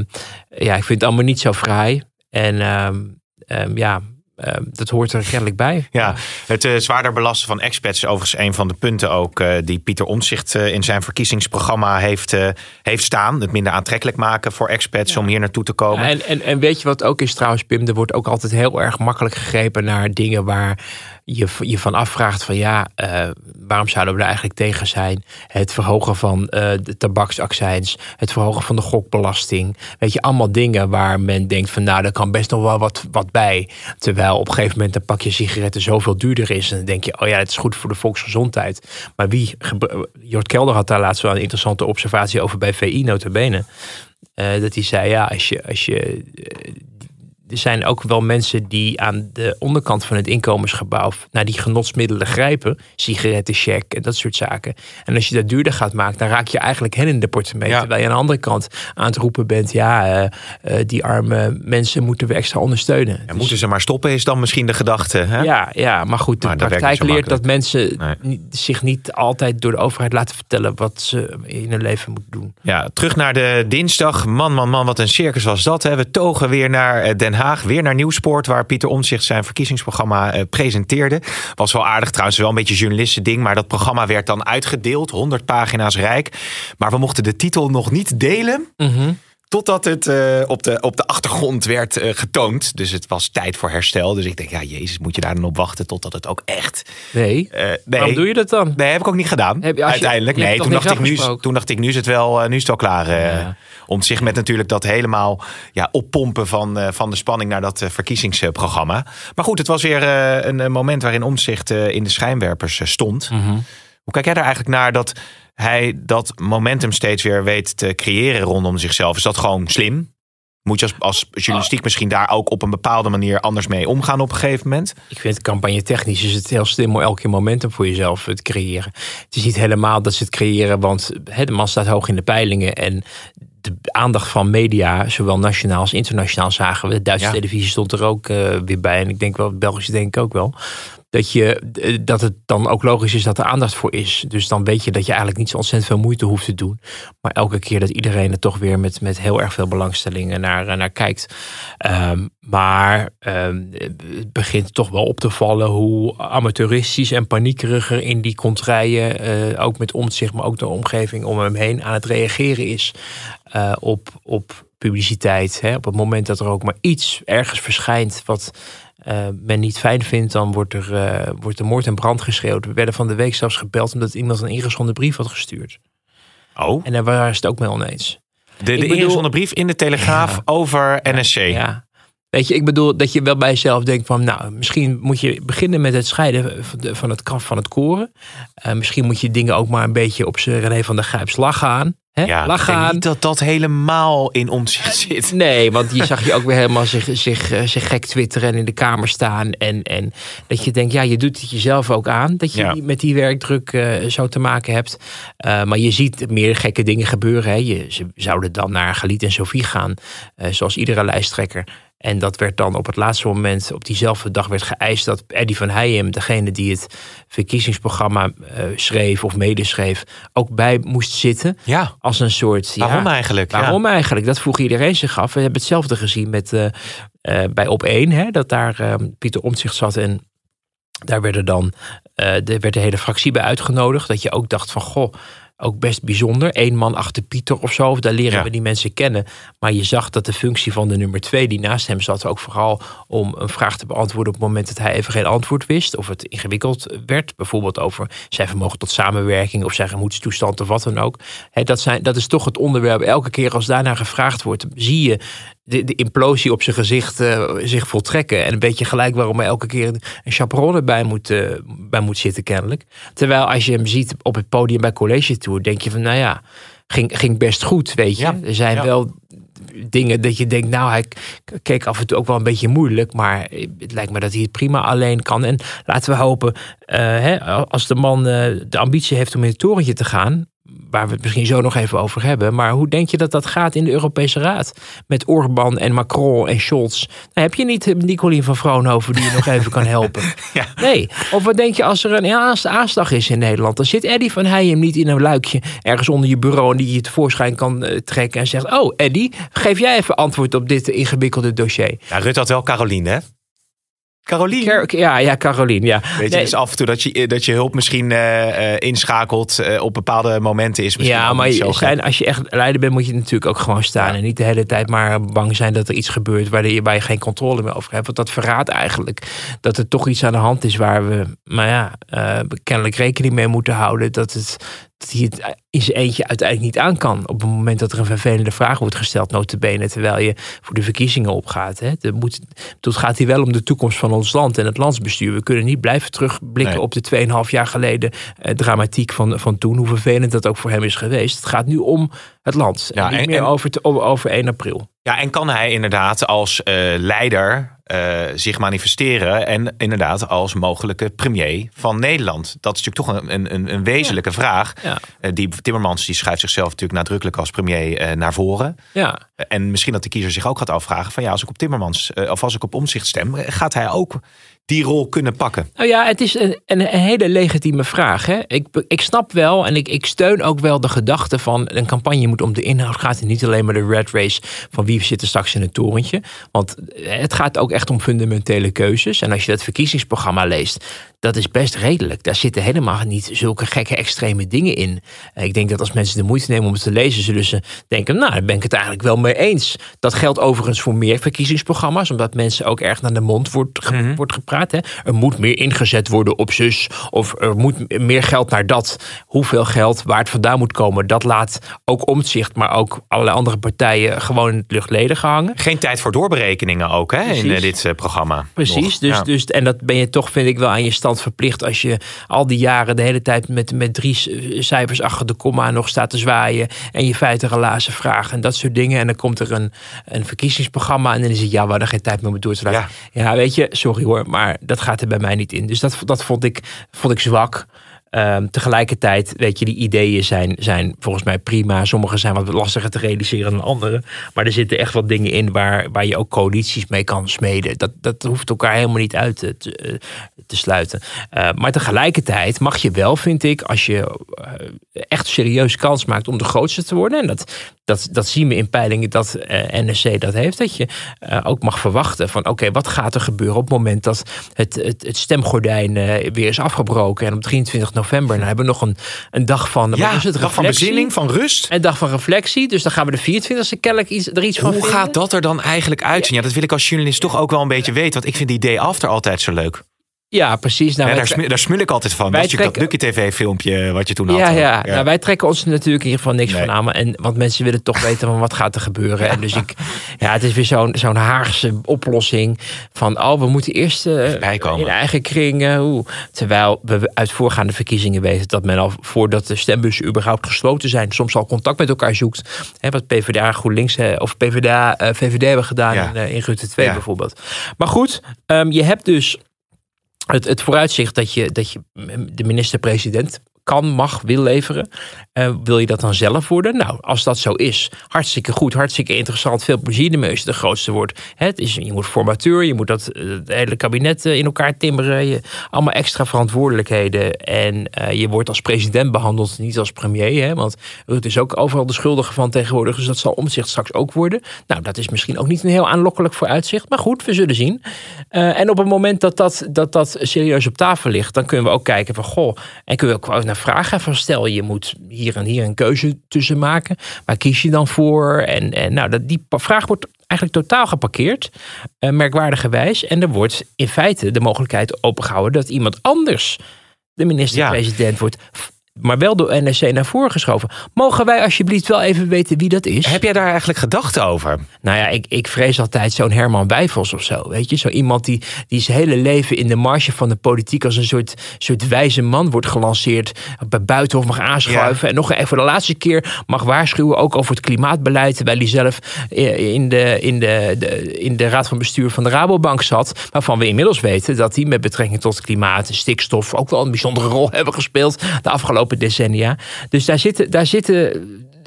ja, ik vind het allemaal niet zo fraai. En um, um, ja, uh, dat hoort er kennelijk bij. Ja, het uh, zwaarder belasten van expats is overigens een van de punten ook uh, die Pieter Omzicht in zijn verkiezingsprogramma heeft, heeft staan. Het minder aantrekkelijk maken voor expats ja. om hier naartoe te komen. Ja, en, en, en weet je wat ook is trouwens, Pim? Er wordt ook altijd heel erg makkelijk gegrepen naar dingen waar je je van afvraagt van ja, uh, waarom zouden we er eigenlijk tegen zijn? Het verhogen van uh, de tabaksaccijns, het verhogen van de gokbelasting. Weet je, allemaal dingen waar men denkt van nou, daar kan best nog wel wat, wat bij. Terwijl op een gegeven moment een pakje sigaretten zoveel duurder is. En dan denk je, oh ja, het is goed voor de volksgezondheid. Maar wie, Jort Kelder had daar laatst wel een interessante observatie over bij VI notabene. Uh, dat hij zei, ja, als je, als je er zijn ook wel mensen die aan de onderkant van het inkomensgebouw naar die genotsmiddelen grijpen. Sigaretten, check en dat soort zaken. En als je dat duurder gaat maken, dan raak je eigenlijk hen in de portemonnee. Ja. Terwijl je aan de andere kant aan het roepen bent, ja, eh, eh, die arme mensen moeten we extra ondersteunen. Ja, Dus- moeten ze maar stoppen is dan misschien de gedachte. Hè? ja, ja, maar goed, de Maar praktijk leert dat mensen Nee. zich niet altijd door de overheid laten vertellen wat ze in hun leven moeten doen. Ja, terug naar de dinsdag. Man, man, man, wat een circus was dat. Hè? We togen weer naar eh, Den Haag, weer naar Nieuwsport, waar Pieter Omtzigt zijn verkiezingsprogramma eh, presenteerde. Was wel aardig trouwens, wel een beetje journalisten ding, maar dat programma werd dan uitgedeeld, 100 pagina's rijk. Maar we mochten de titel nog niet delen. Totdat het eh, op, de, op de achtergrond werd eh, getoond. Dus het was tijd voor herstel. Dus ik denk, ja, Jezus, moet je daar dan op wachten totdat het ook echt. Nee. eh, nee. Waarom doe je dat dan? Nee, heb ik ook niet gedaan. Heb je- als je- Uiteindelijk. je nee, toen dacht, ik, nu, toen dacht ik, nu is het wel, nu is het wel klaar. Ja. Om zich met natuurlijk dat helemaal ja, oppompen van, van de spanning naar dat verkiezingsprogramma. Maar goed, het was weer een, moment waarin eh, in de schijnwerpers stond. Mhm. Hoe kijk jij daar eigenlijk naar dat hij dat momentum steeds weer weet te creëren rondom zichzelf? Is dat gewoon slim? Moet je als, als journalistiek misschien daar ook op een bepaalde manier anders mee omgaan op een gegeven moment? Ik vind campagne technisch is het heel slim om elke momentum voor jezelf eh, te creëren. Het is niet helemaal dat ze het creëren, want de man staat hoog in de peilingen en de aandacht van media, zowel nationaal als internationaal, zagen we. De Duitse Ja. televisie stond er ook eh, weer bij en ik denk wel, Belgische denk ik ook wel. Dat, je, eh, dat het dan ook logisch is dat er aandacht voor is. Dus dan weet je dat je eigenlijk niet zo ontzettend veel moeite hoeft te doen. Maar elke keer dat iedereen er toch weer met, met heel erg veel belangstelling naar, eh, naar kijkt. Ehm, maar ehm, het begint toch wel op te vallen hoe amateuristisch en paniekeriger in die contraien, eh, ook met omzicht, maar ook de omgeving om hem heen aan het reageren is op, op publiciteit. Hè? Op het moment dat er ook maar iets ergens verschijnt wat eh, men niet fijn vindt, dan wordt er, eh, wordt er moord en brand geschreeuwd. We werden van de week zelfs gebeld omdat iemand een ingezonden brief had gestuurd. Oh, En daar waren ze het ook mee oneens. de, de ingezonden brief in de Telegraaf Ja. over NSC. Ja. Weet je, ik bedoel dat je wel bij jezelf denkt van, nou, misschien moet je beginnen met het scheiden van, het kaf van het koren. Eh, misschien moet je dingen ook maar een beetje op zijn René van der Grijps lach aan. Hè? Ja, lach ik denk aan. niet dat dat helemaal in omzicht zit. Nee, want je zag je ook weer helemaal zich, zich, eh, zich gek twitteren en in de kamer staan. En, en dat je denkt, ja, je doet het jezelf ook aan. Dat je Ja. met die werkdruk eh, zo te maken hebt. Eh, maar je ziet meer gekke dingen gebeuren. Hè. Je, ze zouden dan naar Galit en Sophie gaan, eh, zoals iedere lijsttrekker. En dat werd dan op het laatste moment, op diezelfde dag, werd geëist dat Eddie van Heijem, degene die het verkiezingsprogramma eh, schreef of medeschreef, ook bij moest zitten. Ja, Als een soort. ja, waarom eigenlijk? Ja. Waarom eigenlijk? Dat vroeg iedereen zich af. We hebben hetzelfde gezien met, eh, eh, bij Op 1, hè, dat daar Pieter Omtzigt zat en daar werden dan, er werd de hele fractie bij uitgenodigd. Dat je ook dacht van, goh, ook best bijzonder. Eén man achter Pieter of zo, of daar leren Ja. we die mensen kennen. Maar je zag dat de functie van de nummer twee die naast hem zat, ook vooral om een vraag te beantwoorden op het moment dat hij even geen antwoord wist. Of het ingewikkeld werd. Bijvoorbeeld over zijn vermogen tot samenwerking of zijn gemoedstoestand of wat dan ook. Hè, dat, zijn, dat is toch het onderwerp. Elke keer als daarnaar gevraagd wordt, zie je de, de implosie op zijn gezicht eh, zich voltrekken. En een beetje gelijk waarom er elke keer een, een chaperone bij moet, eh, bij moet zitten kennelijk. Terwijl als je hem ziet op het podium bij College Tour, denk je van nou ja, ging, ging best goed, weet je. Ja, Er zijn ja. wel dingen dat je denkt, nou hij keek af en toe ook wel een beetje moeilijk. Maar het lijkt me dat hij het prima alleen kan. En laten we hopen, eh, hè, als de man de ambitie heeft om in het torentje te gaan waar we het misschien zo nog even over hebben. Maar hoe denk je dat dat gaat in de Europese Raad? Met Orbán en Macron en Scholz. Nou, heb je niet Nicolien van Vroonhoven die je nog even kan helpen? Ja. Nee. Of wat denk je als er een aans- aanslag is in Nederland? Dan zit Eddie van Heijem niet in een luikje ergens onder je bureau... en die je tevoorschijn kan eh, trekken en zegt... oh, Eddie, geef jij even antwoord op dit ingewikkelde dossier. Ja, Rutte had wel Caroline, hè? Caroline. Ker- ja, ja, Carolien, ja. Weet je, Nee, dus af en toe dat je, dat je hulp misschien eh, eh, inschakelt eh, op bepaalde momenten is misschien Ja, maar niet je- zo gek. zijn, als je echt leider bent, moet je natuurlijk ook gewoon staan. Ja. En niet de hele tijd maar bang zijn dat er iets gebeurt waar je, waar je geen controle meer over hebt. Want dat verraadt eigenlijk dat er toch iets aan de hand is waar we, maar ja, eh, kennelijk rekening mee moeten houden. Dat het, dat hij het in zijn eentje uiteindelijk niet aan kan. Op het moment dat er een vervelende vraag wordt gesteld, notabene, terwijl je voor de verkiezingen opgaat. Hè. Het, moet, het gaat hier wel om de toekomst van ons land en het landsbestuur. We kunnen niet blijven terugblikken op de 2,5 jaar geleden eh, dramatiek van, van toen, hoe vervelend dat ook voor hem is geweest. Het gaat nu om het land. Ja, en niet meer over, over 1 april. Ja, en kan hij inderdaad als uh, leider uh, zich manifesteren en inderdaad als mogelijke premier van Nederland? Dat is natuurlijk toch een, een, een wezenlijke vraag. Ja. Uh, die Timmermans die schuift zichzelf natuurlijk nadrukkelijk als premier naar voren. Ja. en misschien dat de kiezer zich ook gaat afvragen van ja, als ik op Timmermans of als ik op omzicht stem, gaat hij ook die rol kunnen pakken? Nou ja, het is een, een hele legitieme vraag. Hè? Ik, ik snap wel en ik, ik steun ook wel de gedachte van een campagne moet om de inhoud gaat en niet alleen maar de red race van wie zit er straks in het torentje. Want het gaat ook echt om fundamentele keuzes. En als je dat verkiezingsprogramma leest, dat is best redelijk. Daar zitten helemaal niet zulke gekke extreme dingen in. Eh, ik denk dat als mensen de moeite nemen om het te lezen, zullen ze denken, nou, daar ben ik het eigenlijk wel mee eens. Dat geldt overigens voor meer verkiezingsprogramma's, omdat mensen ook erg naar de mond wordt, ge mhm. wordt gepraat. Hè. Er moet meer ingezet worden op zus, of er moet meer geld naar dat. Hoeveel geld, waar het vandaan moet komen, dat laat ook omzicht, maar ook allerlei andere partijen gewoon in het luchtledig hangen. Geen tijd voor doorberekeningen ook hè, in eh, dit eh, programma. Precies, dus, dus, en dat ben je toch, vind ik wel, aan je stand verplicht als je al die jaren de hele tijd met, met drie cijfers achter de komma nog staat te zwaaien en je feiten relazen vragen en dat soort dingen. En dan komt er een, een verkiezingsprogramma en dan is het ja, we hadden geen tijd meer om door te laten. Ja. ja, weet je, sorry hoor, maar dat gaat er bij mij niet in. Dus dat, dat vond, ik, vond ik zwak. Um, tegelijkertijd, weet je, die ideeën zijn, zijn volgens mij prima. Sommige zijn wat lastiger te realiseren dan andere. Maar er zitten echt wat dingen in waar, waar je ook coalities mee kan smeden. Dat, dat hoeft elkaar helemaal niet uit te, te, te sluiten. Uh, maar tegelijkertijd mag je wel, vind ik, als je uh, echt serieus kans maakt om de grootste te worden. En dat, dat, dat zien we in peilingen dat uh, NSC dat heeft. Dat je ook mag verwachten van oké, wat gaat er gebeuren op het moment dat het, het, het stemgordijn weer is afgebroken. En op 23 november november. Dan hebben we nog een, een dag van. Ja, is het, dag van bezinning, van rust. En dag van reflectie. Dus dan gaan we de 24e kennelijk iets, er iets van. Hoe gaat dat er dan eigenlijk uitzien? Ja, dat wil ik als journalist toch ook wel een beetje weten. Want ik vind die day after altijd zo leuk. Ja, precies. Nou, daar, smul, daar smul ik altijd van. Wij trek... dat Lucky TV filmpje wat je toen had. Ja, ja. Nou, wij trekken ons natuurlijk in ieder geval niks van aan. En, want mensen willen toch weten van wat gaat er gebeuren. En dus ik, ja, het is weer zo'n zo'n Haagse oplossing van, oh, we moeten eerst uh, in eigen kringen. Terwijl we uit voorgaande verkiezingen weten dat men al voordat de stembussen überhaupt gesloten zijn, soms al contact met elkaar zoekt. Hè, wat PvdA, GroenLinks of PvdA, uh, VVD hebben gedaan in, uh, in Rutte 2 bijvoorbeeld. Maar goed, um, je hebt dus het, het vooruitzicht dat je, dat je de minister-president kan, mag, wil leveren. Uh, wil je dat dan zelf worden? Nou, als dat zo is, hartstikke goed, hartstikke interessant. Veel plezier ermee als de grootste wordt. Het is, je moet formateur, je moet dat eh, het hele kabinet eh, in elkaar timmeren. Je, allemaal extra verantwoordelijkheden. En je wordt als president behandeld, niet als premier. Hè, want Rutte is ook overal de schuldige van tegenwoordig. Dus dat zal omzicht straks ook worden. Nou, dat is misschien ook niet een heel aanlokkelijk vooruitzicht. Maar goed, we zullen zien. En op het moment dat dat, dat dat serieus op tafel ligt, dan kunnen we ook kijken van goh. En kunnen we ook naar vragen van stel je moet hier en hier een keuze tussen maken. Waar kies je dan voor? En, en nou, dat, die vraag wordt eigenlijk totaal geparkeerd, uh, merkwaardigerwijs. En er wordt in feite de mogelijkheid opengehouden dat iemand anders de minister-president wordt maar wel door NSC naar voren geschoven. Mogen wij alsjeblieft wel even weten wie dat is? Heb jij daar eigenlijk gedachten over? Nou ja, ik, ik vrees altijd zo'n Herman Wijfels of zo. Weet je, zo iemand die, die zijn hele leven in de marge van de politiek als een soort, soort wijze man wordt gelanceerd. Bij Buitenhof mag aanschuiven. En nog even voor de laatste keer mag waarschuwen ook over het klimaatbeleid. Terwijl hij zelf in de, in, de, de, in de raad van bestuur van de Rabobank zat. Waarvan we inmiddels weten dat hij met betrekking tot klimaat en stikstof ook wel een bijzondere rol hebben gespeeld de afgelopen decennia. Dus daar zitten, daar zitten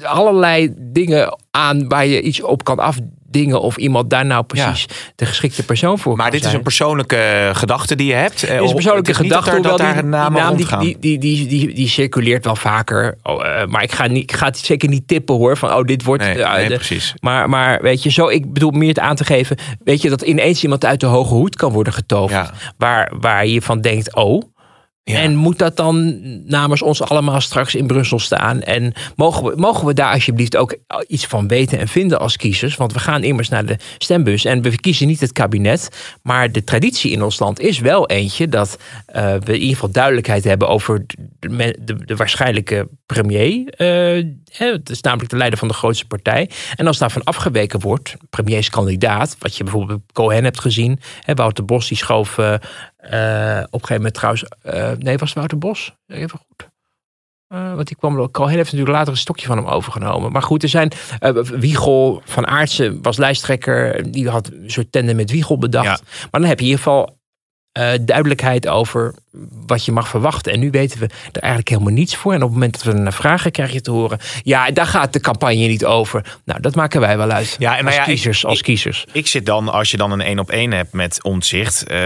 allerlei dingen aan waar je iets op kan afdingen of iemand daar nou precies de geschikte persoon voor Maar dit is een persoonlijke gedachte die je hebt. Dit is een persoonlijke gedachte, dat hoewel die, naam die, die, die, die, die, circuleert wel vaker. Oh, uh, maar ik ga, niet, ik ga het zeker niet tippen hoor, van oh dit wordt... Nee, uh, nee, precies. Maar, maar weet je, zo, ik bedoel meer het aan te geven, weet je, dat ineens iemand uit de hoge hoed kan worden getoverd. Waar, waar je van denkt, oh En moet dat dan namens ons allemaal straks in Brussel staan? En mogen we, mogen we daar alsjeblieft ook iets van weten en vinden als kiezers? Want we gaan immers naar de stembus en we kiezen niet het kabinet. Maar de traditie in ons land is wel eentje dat uh, we in ieder geval duidelijkheid hebben over de, de, waarschijnlijke premier. Uh, het is namelijk de leider van de grootste partij. En als daarvan afgeweken wordt, premierskandidaat, wat je bijvoorbeeld Cohen hebt gezien, hè, Wouter Bos die schoof uh, uh, op een gegeven moment trouwens. Uh, nee, was het Wouter Bos? Even goed. Uh, want die kwam. Cohen heeft natuurlijk later een stokje van hem overgenomen. Maar goed, er zijn. Wiegel van Aartsen was lijsttrekker. Die had een soort tandem met Wiegel bedacht. Ja. Maar dan heb je in ieder geval duidelijkheid over wat je mag verwachten. En nu weten we er eigenlijk helemaal niets voor. En op het moment dat we naar vragen krijg je te horen... ja, daar gaat de campagne niet over. Nou, dat maken wij wel uit. Ja, en als, ja, kiezers, ik, als kiezers. Ik, zit dan, als je dan een één op één hebt met omzicht... Uh,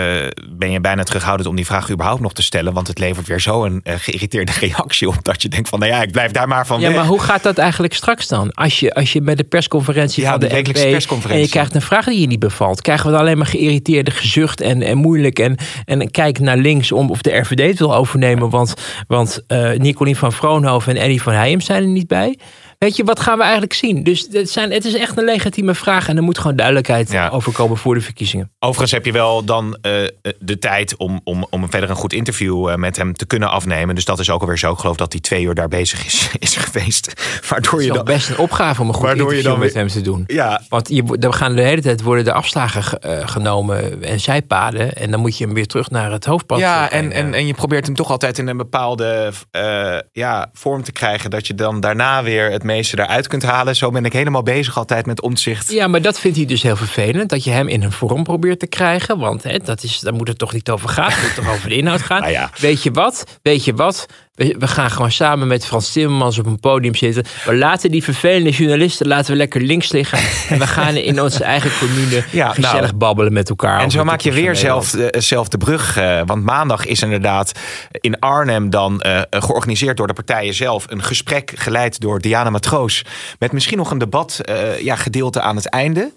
ben je bijna terughoudend om die vraag überhaupt nog te stellen. Want het levert weer zo een uh, geïrriteerde reactie op... dat je denkt van, nou ja, ik blijf daar maar van Ja, weg. maar hoe gaat dat eigenlijk straks dan? Als je, als je bij de persconferentie ja, van de, de, persconferentie... en je krijgt een vraag die je niet bevalt... krijgen we dan alleen maar geïrriteerde gezucht en, en moeilijk... En, en kijk naar links om of de RVD het wil overnemen, want, want uh, van Vroonhoven en Eddie van Heijem zijn er niet bij. Weet je, wat gaan we eigenlijk zien? Dus het, zijn, het is echt een legitieme vraag en er moet gewoon duidelijkheid Ja. over komen voor de verkiezingen. Overigens heb je wel dan eh, de tijd om, om, om verder een goed interview eh, met hem te kunnen afnemen. Dus dat is ook alweer zo. Ik geloof dat hij twee uur daar bezig is, is geweest. Waardoor Het je is dan... best een opgave om een goed Waardoor je interview dan met hem te doen. Ja, Want je, er gaan de hele tijd worden de afslagen ge- eh, genomen en zijpaden. En dan moet je hem weer terug naar het hoofdpad Ja, eh, en, en, en je probeert hem toch altijd in een bepaalde eh, ja, vorm te krijgen. Dat je dan daarna weer het meeste eruit kunt halen. Zo ben ik helemaal bezig altijd met omzicht. Ja, maar dat vindt hij dus heel vervelend. Dat je hem in een vorm probeert te krijgen. Want hè, dat is, daar moet het toch niet over gaan. Het moet toch over de inhoud gaan. Nou ja. Weet je wat? Weet je wat? We, we gaan gewoon samen met Frans Timmermans op een podium zitten. We laten die vervelende journalisten laten we lekker links liggen. En we gaan in onze eigen commune Ja, gezellig nou. babbelen met elkaar. En zo maak je weer zelf, zelf de brug. eh, want maandag is inderdaad in Arnhem dan eh, georganiseerd door de partijen zelf. Een gesprek geleid door Diana Matroos. Met misschien nog een debat eh, ja, gedeelte aan het einde.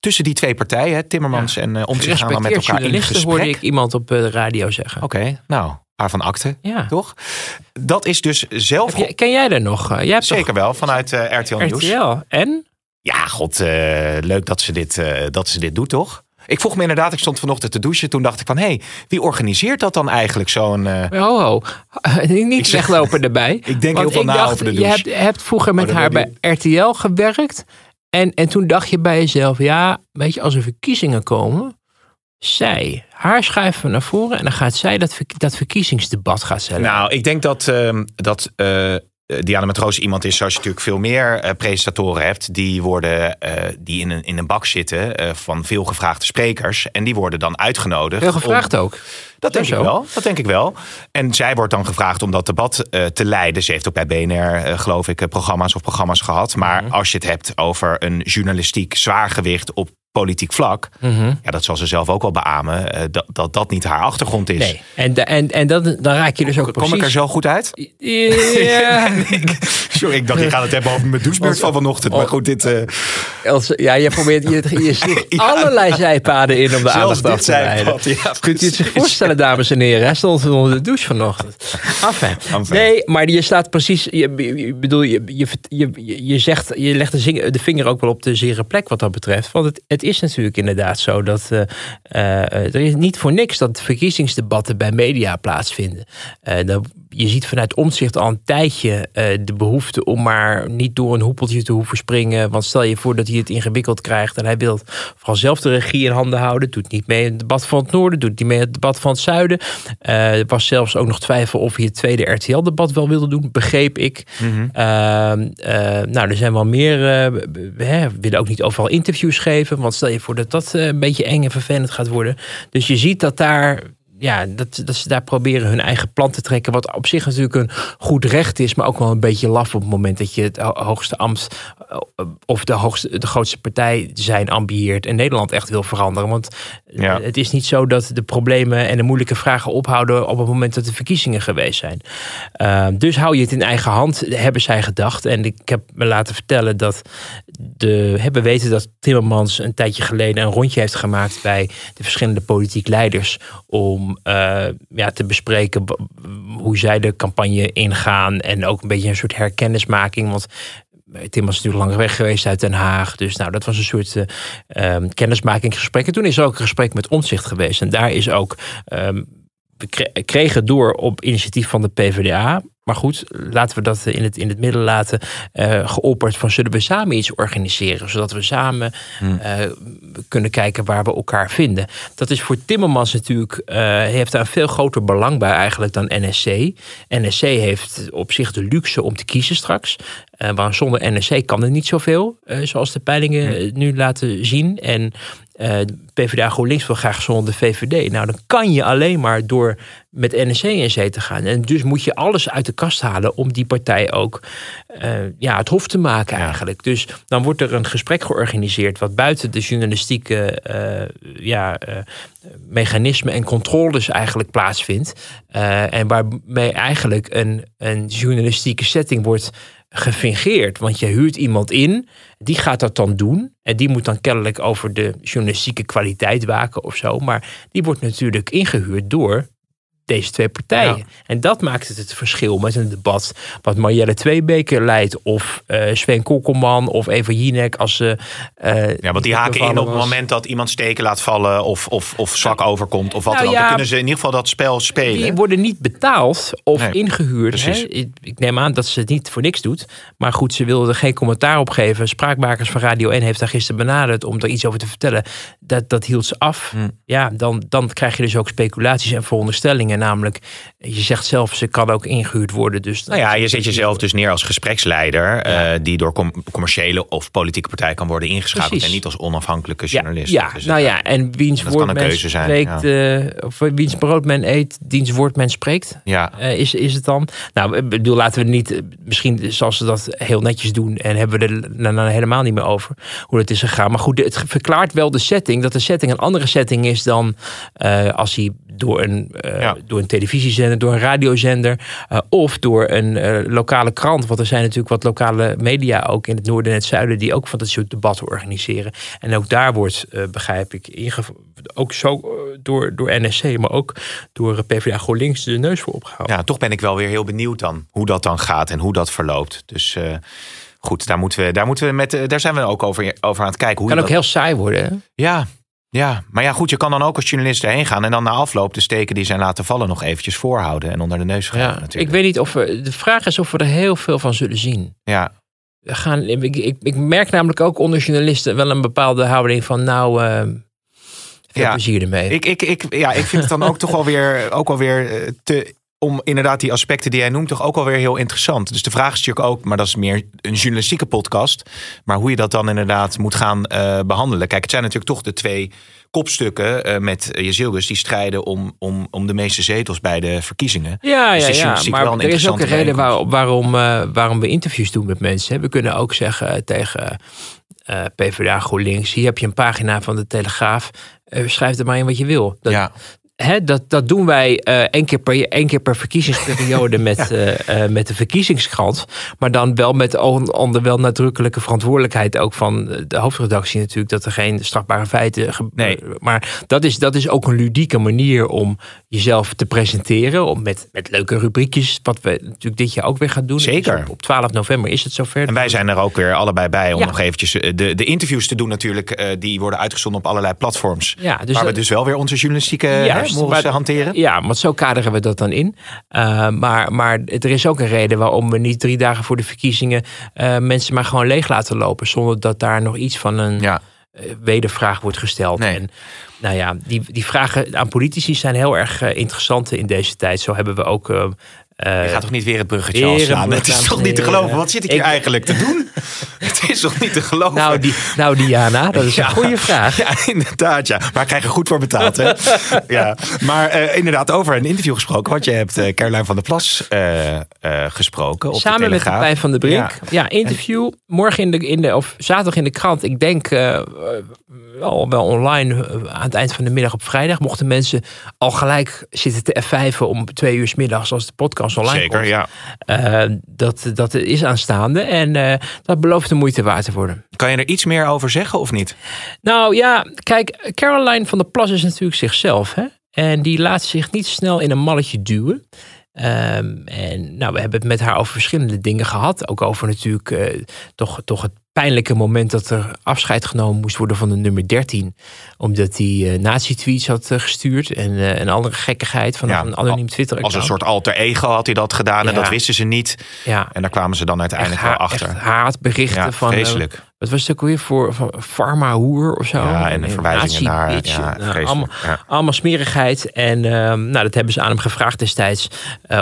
Tussen die twee partijen, Timmermans en uh, Omtzigt gaan dan met elkaar in journalisten hoorde gesprek. ik iemand op de radio zeggen. Oké, nou, waarvan akte, Ja. toch? Dat is dus zelf... Ken jij daar nog? Eh, Jij hebt Zeker wel, vanuit eh, RTL toch Nieuws. RTL. En? Ja, god, eh, leuk dat ze, dit, dat ze dit doet, toch? Ik vroeg me inderdaad, ik stond vanochtend te douchen. Toen dacht ik van, hé, hey, wie organiseert dat dan eigenlijk? Zo'n... eh, Ho, ho. Niet zeg- weglopen erbij. Ik denk heel veel na dacht, over de Je douche. hebt, hebt vroeger met Oh, haar bij RTL gewerkt. En, en toen dacht je bij jezelf, ja, weet je, als er verkiezingen komen, zij, haar schuiven naar voren en dan gaat zij dat, verk- dat verkiezingsdebat gaan stellen. Nou, ik denk dat, ehm, dat eh, Diana Matroos iemand is zoals je natuurlijk veel meer eh, presentatoren hebt. Die worden eh, die in een, in een bak zitten eh, van veel gevraagde sprekers. En die worden dan uitgenodigd. Heel om- gevraagd ook. Dat denk Zo. ik wel. Dat denk ik wel. En zij wordt dan gevraagd om dat debat eh, te leiden. Ze heeft ook bij BNR, eh, geloof ik, eh, programma's of programma's gehad. Maar Mhm. als je het hebt over een journalistiek zwaargewicht op politiek vlak. Mhm. Ja, dat zal ze zelf ook wel beamen. eh, dat, dat dat niet haar achtergrond is. Nee, en, en, en dat, dan raak je dus ook Kom precies... ik er zo goed uit? Ja, Sorry, ik dacht, je gaat het hebben over mijn douchebeurt van vanochtend. Maar goed, dit... eh, als- ja, je probeert, je, je allerlei zijpaden in om de aandacht af te leiden. Ja, Kunt u het zich voorstellen, dames en heren? Hij stond onder de douche vanochtend. Enfin. Enfin. Nee, maar je staat precies. Je, je- je bedoel, je, je, je, je zegt, je legt de, zing- de vinger ook wel op de zere plek wat dat betreft. Want het, het is natuurlijk inderdaad zo dat. eh, eh, er is niet voor niks dat verkiezingsdebatten bij media plaatsvinden. Eh, dan, je ziet vanuit omzicht al een tijdje eh, de behoefte om maar niet door een hoepeltje te hoeven springen. Want stel je voor dat hij het ingewikkeld krijgt en hij wil vooral zelf de regie in handen houden. Doet niet mee in het debat van het noorden, doet niet mee in het debat van het zuiden. Eh, er was zelfs ook nog twijfel of hij het tweede RTL-debat wel wilde doen, begreep ik. Ehm, eh, nou, er zijn wel meer. we willen ook niet overal interviews geven. Want stel je voor dat dat een beetje eng en vervelend gaat worden. Dus je ziet dat daar. Ja, dat, dat ze daar proberen hun eigen plan te trekken. Wat op zich natuurlijk een goed recht is. Maar ook wel een beetje laf op het moment dat je het ho- hoogste ambt of de, hoogste, de grootste partij zijn ambieert en Nederland echt wil veranderen. Want Ja. het is niet zo dat de problemen en de moeilijke vragen ophouden op het moment dat de verkiezingen geweest zijn. Uh, dus hou je het in eigen hand, hebben zij gedacht. En ik heb me laten vertellen dat de, hebben weten dat Timmermans een tijdje geleden een rondje heeft gemaakt bij de verschillende politiek leiders om uh, ja, te bespreken hoe zij de campagne ingaan en ook een beetje een soort herkennismaking. Want Tim was natuurlijk lang weg geweest uit Den Haag. Dus nou, dat was een soort uh, kennismakingsgesprek. En toen is er ook een gesprek met Omzicht geweest. En daar is ook. Um, we kregen door op initiatief van de PvdA. Maar goed, laten we dat in het, in het midden laten. Uh, geopperd van zullen we samen iets organiseren. Zodat we samen hmm. uh, kunnen kijken waar we elkaar vinden. Dat is voor Timmermans natuurlijk. Uh, heeft daar een veel groter belang bij eigenlijk dan NSC. NSC heeft op zich de luxe om te kiezen straks. Maar zonder NSC kan er niet zoveel. Zoals de peilingen hmm. nu laten zien. En uh, PvdA GroenLinks wil graag zonder de VVD. Nou, dan kan je alleen maar door met NSC in zee te gaan. En dus moet je alles uit de kast halen om die partij ook uh, ja, het hof te maken ja. eigenlijk. Dus dan wordt er een gesprek georganiseerd wat buiten de journalistieke uh, ja, mechanismen en controles eigenlijk plaatsvindt. en waarmee eigenlijk een, een journalistieke setting wordt gefingeerd. Want je huurt iemand in, die gaat dat dan doen. En die moet dan kennelijk over de journalistieke kwaliteit waken of zo. Maar die wordt natuurlijk ingehuurd door deze twee partijen. Ja. En dat maakt het het verschil met een debat wat Marjelle Tweebeke leidt of uh, Sven Kokkelman of Eva Jinek als ze. Uh, ja, want die haken in op het moment dat iemand steken laat vallen of, of, of zwak overkomt of wat nou, dan ook. Dan ja, kunnen ze in ieder geval dat spel spelen. Die worden niet betaald of nee, ingehuurd. Hè? Ik, neem aan dat ze het niet voor niks doet. Maar goed, ze wilde er geen commentaar op geven. Spraakmakers van Radio 1 heeft daar gisteren benaderd om er iets over te vertellen. Dat, dat hield ze af. Hm. Ja, dan, dan krijg je dus ook speculaties en veronderstellingen namelijk, je zegt zelf, ze kan ook ingehuurd worden. Dus nou ja, je zet jezelf dus neer als gespreksleider, ja. uh, die door com commerciële of politieke partij kan worden ingeschakeld Precies. en niet als onafhankelijke journalist. Ja, ja. Dus, nou ja, en wiens woord men spreekt, ja. uh, of wiens brood men eet, diens woord men spreekt. Ja. Uh, is, is het dan? Nou, ik bedoel, laten we niet, misschien zoals ze dat heel netjes doen en hebben we er dan helemaal niet meer over hoe dat is gegaan. Maar goed, het verklaart wel de setting, dat de setting een andere setting is dan als hij door een, uh, ja. door een televisiezender, door een radiozender uh, of door een uh, lokale krant. Want er zijn natuurlijk wat lokale media ook in het noorden en het zuiden die ook van dat soort debatten organiseren. En ook daar wordt, begrijp ik, ook zo door, door NSC, maar ook door PvdA GroenLinks de neus voor opgehouden. Ja, toch ben ik wel weer heel benieuwd dan hoe dat dan gaat en hoe dat verloopt. Dus goed, daar moeten we, daar moeten we met, daar zijn we ook over, over aan het kijken. Hoe kan ook dat... heel saai worden. Hè? Ja, ja, maar ja, goed, je kan dan ook als journalist erheen gaan en dan na afloop de steken die zijn laten vallen nog eventjes voorhouden en onder de neus gaan. Ja, natuurlijk. ik weet niet of we. De vraag is of we er heel veel van zullen zien. Ja. We gaan, ik, ik, ik merk namelijk ook onder journalisten wel een bepaalde houding van nou. Uh, veel ja, plezier ermee. Ik, ik, ik, ja, ik vind het dan ook toch alweer, ook alweer te om inderdaad die aspecten die jij noemt toch ook alweer heel interessant. Dus de vraag is natuurlijk ook, maar dat is meer een journalistieke podcast. Maar hoe je dat dan inderdaad moet gaan uh, behandelen. Kijk, het zijn natuurlijk toch de twee kopstukken uh, met Jezilgus die strijden om, om, om de meeste zetels bij de verkiezingen. Ja, ja, dus ja. maar er is ook een reden waar, waarom, uh, waarom we interviews doen met mensen. We kunnen ook zeggen tegen PvdA GroenLinks, hier heb je een pagina van de Telegraaf. schrijf er maar in wat je wil. Dat, ja. He, dat, dat doen wij uh, één, keer per, één keer per verkiezingsperiode met, ja. uh, uh, met de verkiezingskrant. Maar dan wel met onder wel nadrukkelijke verantwoordelijkheid ook van de hoofdredactie natuurlijk. Dat er geen strafbare feiten. Nee. Maar dat is, dat is ook een ludieke manier om jezelf te presenteren. Om met, met leuke rubriekjes. Wat we natuurlijk dit jaar ook weer gaan doen. Zeker. Op, op 12 november is het zover. En wij zijn er ook weer allebei bij om ja. nog eventjes de, de interviews te doen natuurlijk. die worden uitgezonden op allerlei platforms. Ja, dus waar dat, we dus wel weer onze journalistieke... Ja, maar, hanteren? Ja, want zo kaderen we dat dan in. Uh, maar, maar er is ook een reden waarom we niet drie dagen voor de verkiezingen uh, mensen maar gewoon leeg laten lopen. Zonder dat daar nog iets van een ja. wedervraag wordt gesteld. Nee. En nou ja, die, die vragen aan politici zijn heel erg interessant in deze tijd. Zo hebben we ook je gaat toch niet weer het bruggetje afslaan? Het is toch niet te geloven? Wat zit ik hier eigenlijk te doen? Het is toch niet te geloven? Nou, die, nou Diana, dat is een goede vraag. Ja, inderdaad. Ja. Maar ik krijg er goed voor betaald. Hè? ja. Maar uh, inderdaad, over een interview gesproken. Want je hebt uh, Caroline van der Plas gesproken. Op Samen de met Pijn van de Brink. Ja, ja interview. Morgen in de, in de, of zaterdag in de krant. Ik denk wel, wel online aan het eind van de middag op vrijdag. Mochten mensen al gelijk zitten te F5 om twee uur middags als de podcast online Zeker, komt. ja. dat, dat is aanstaande. En dat belooft de moeite waard te worden. Kan je er iets meer over zeggen of niet? Nou ja, kijk, Caroline van der Plas is natuurlijk zichzelf. Hè? En die laat zich niet snel in een malletje duwen. Um, en nou, we hebben het met haar over verschillende dingen gehad. Ook over natuurlijk uh, toch, toch het pijnlijke moment dat er afscheid genomen moest worden van de nummer 13. Omdat hij uh, nazi-tweets had uh, gestuurd en uh, een andere gekkigheid van ja, een anoniem twitter Als een soort alter ego had hij dat gedaan en ja. dat wisten ze niet. Ja. En daar kwamen ze dan uiteindelijk wel achter. Echt haatberichten van... Vreselijk. wat was het ook weer voor van pharma-hoer of zo? Ja, en, en verwijzingen naar... Bitch, ja, nou, allemaal, allemaal, smerigheid. En nou, dat hebben ze aan hem gevraagd destijds.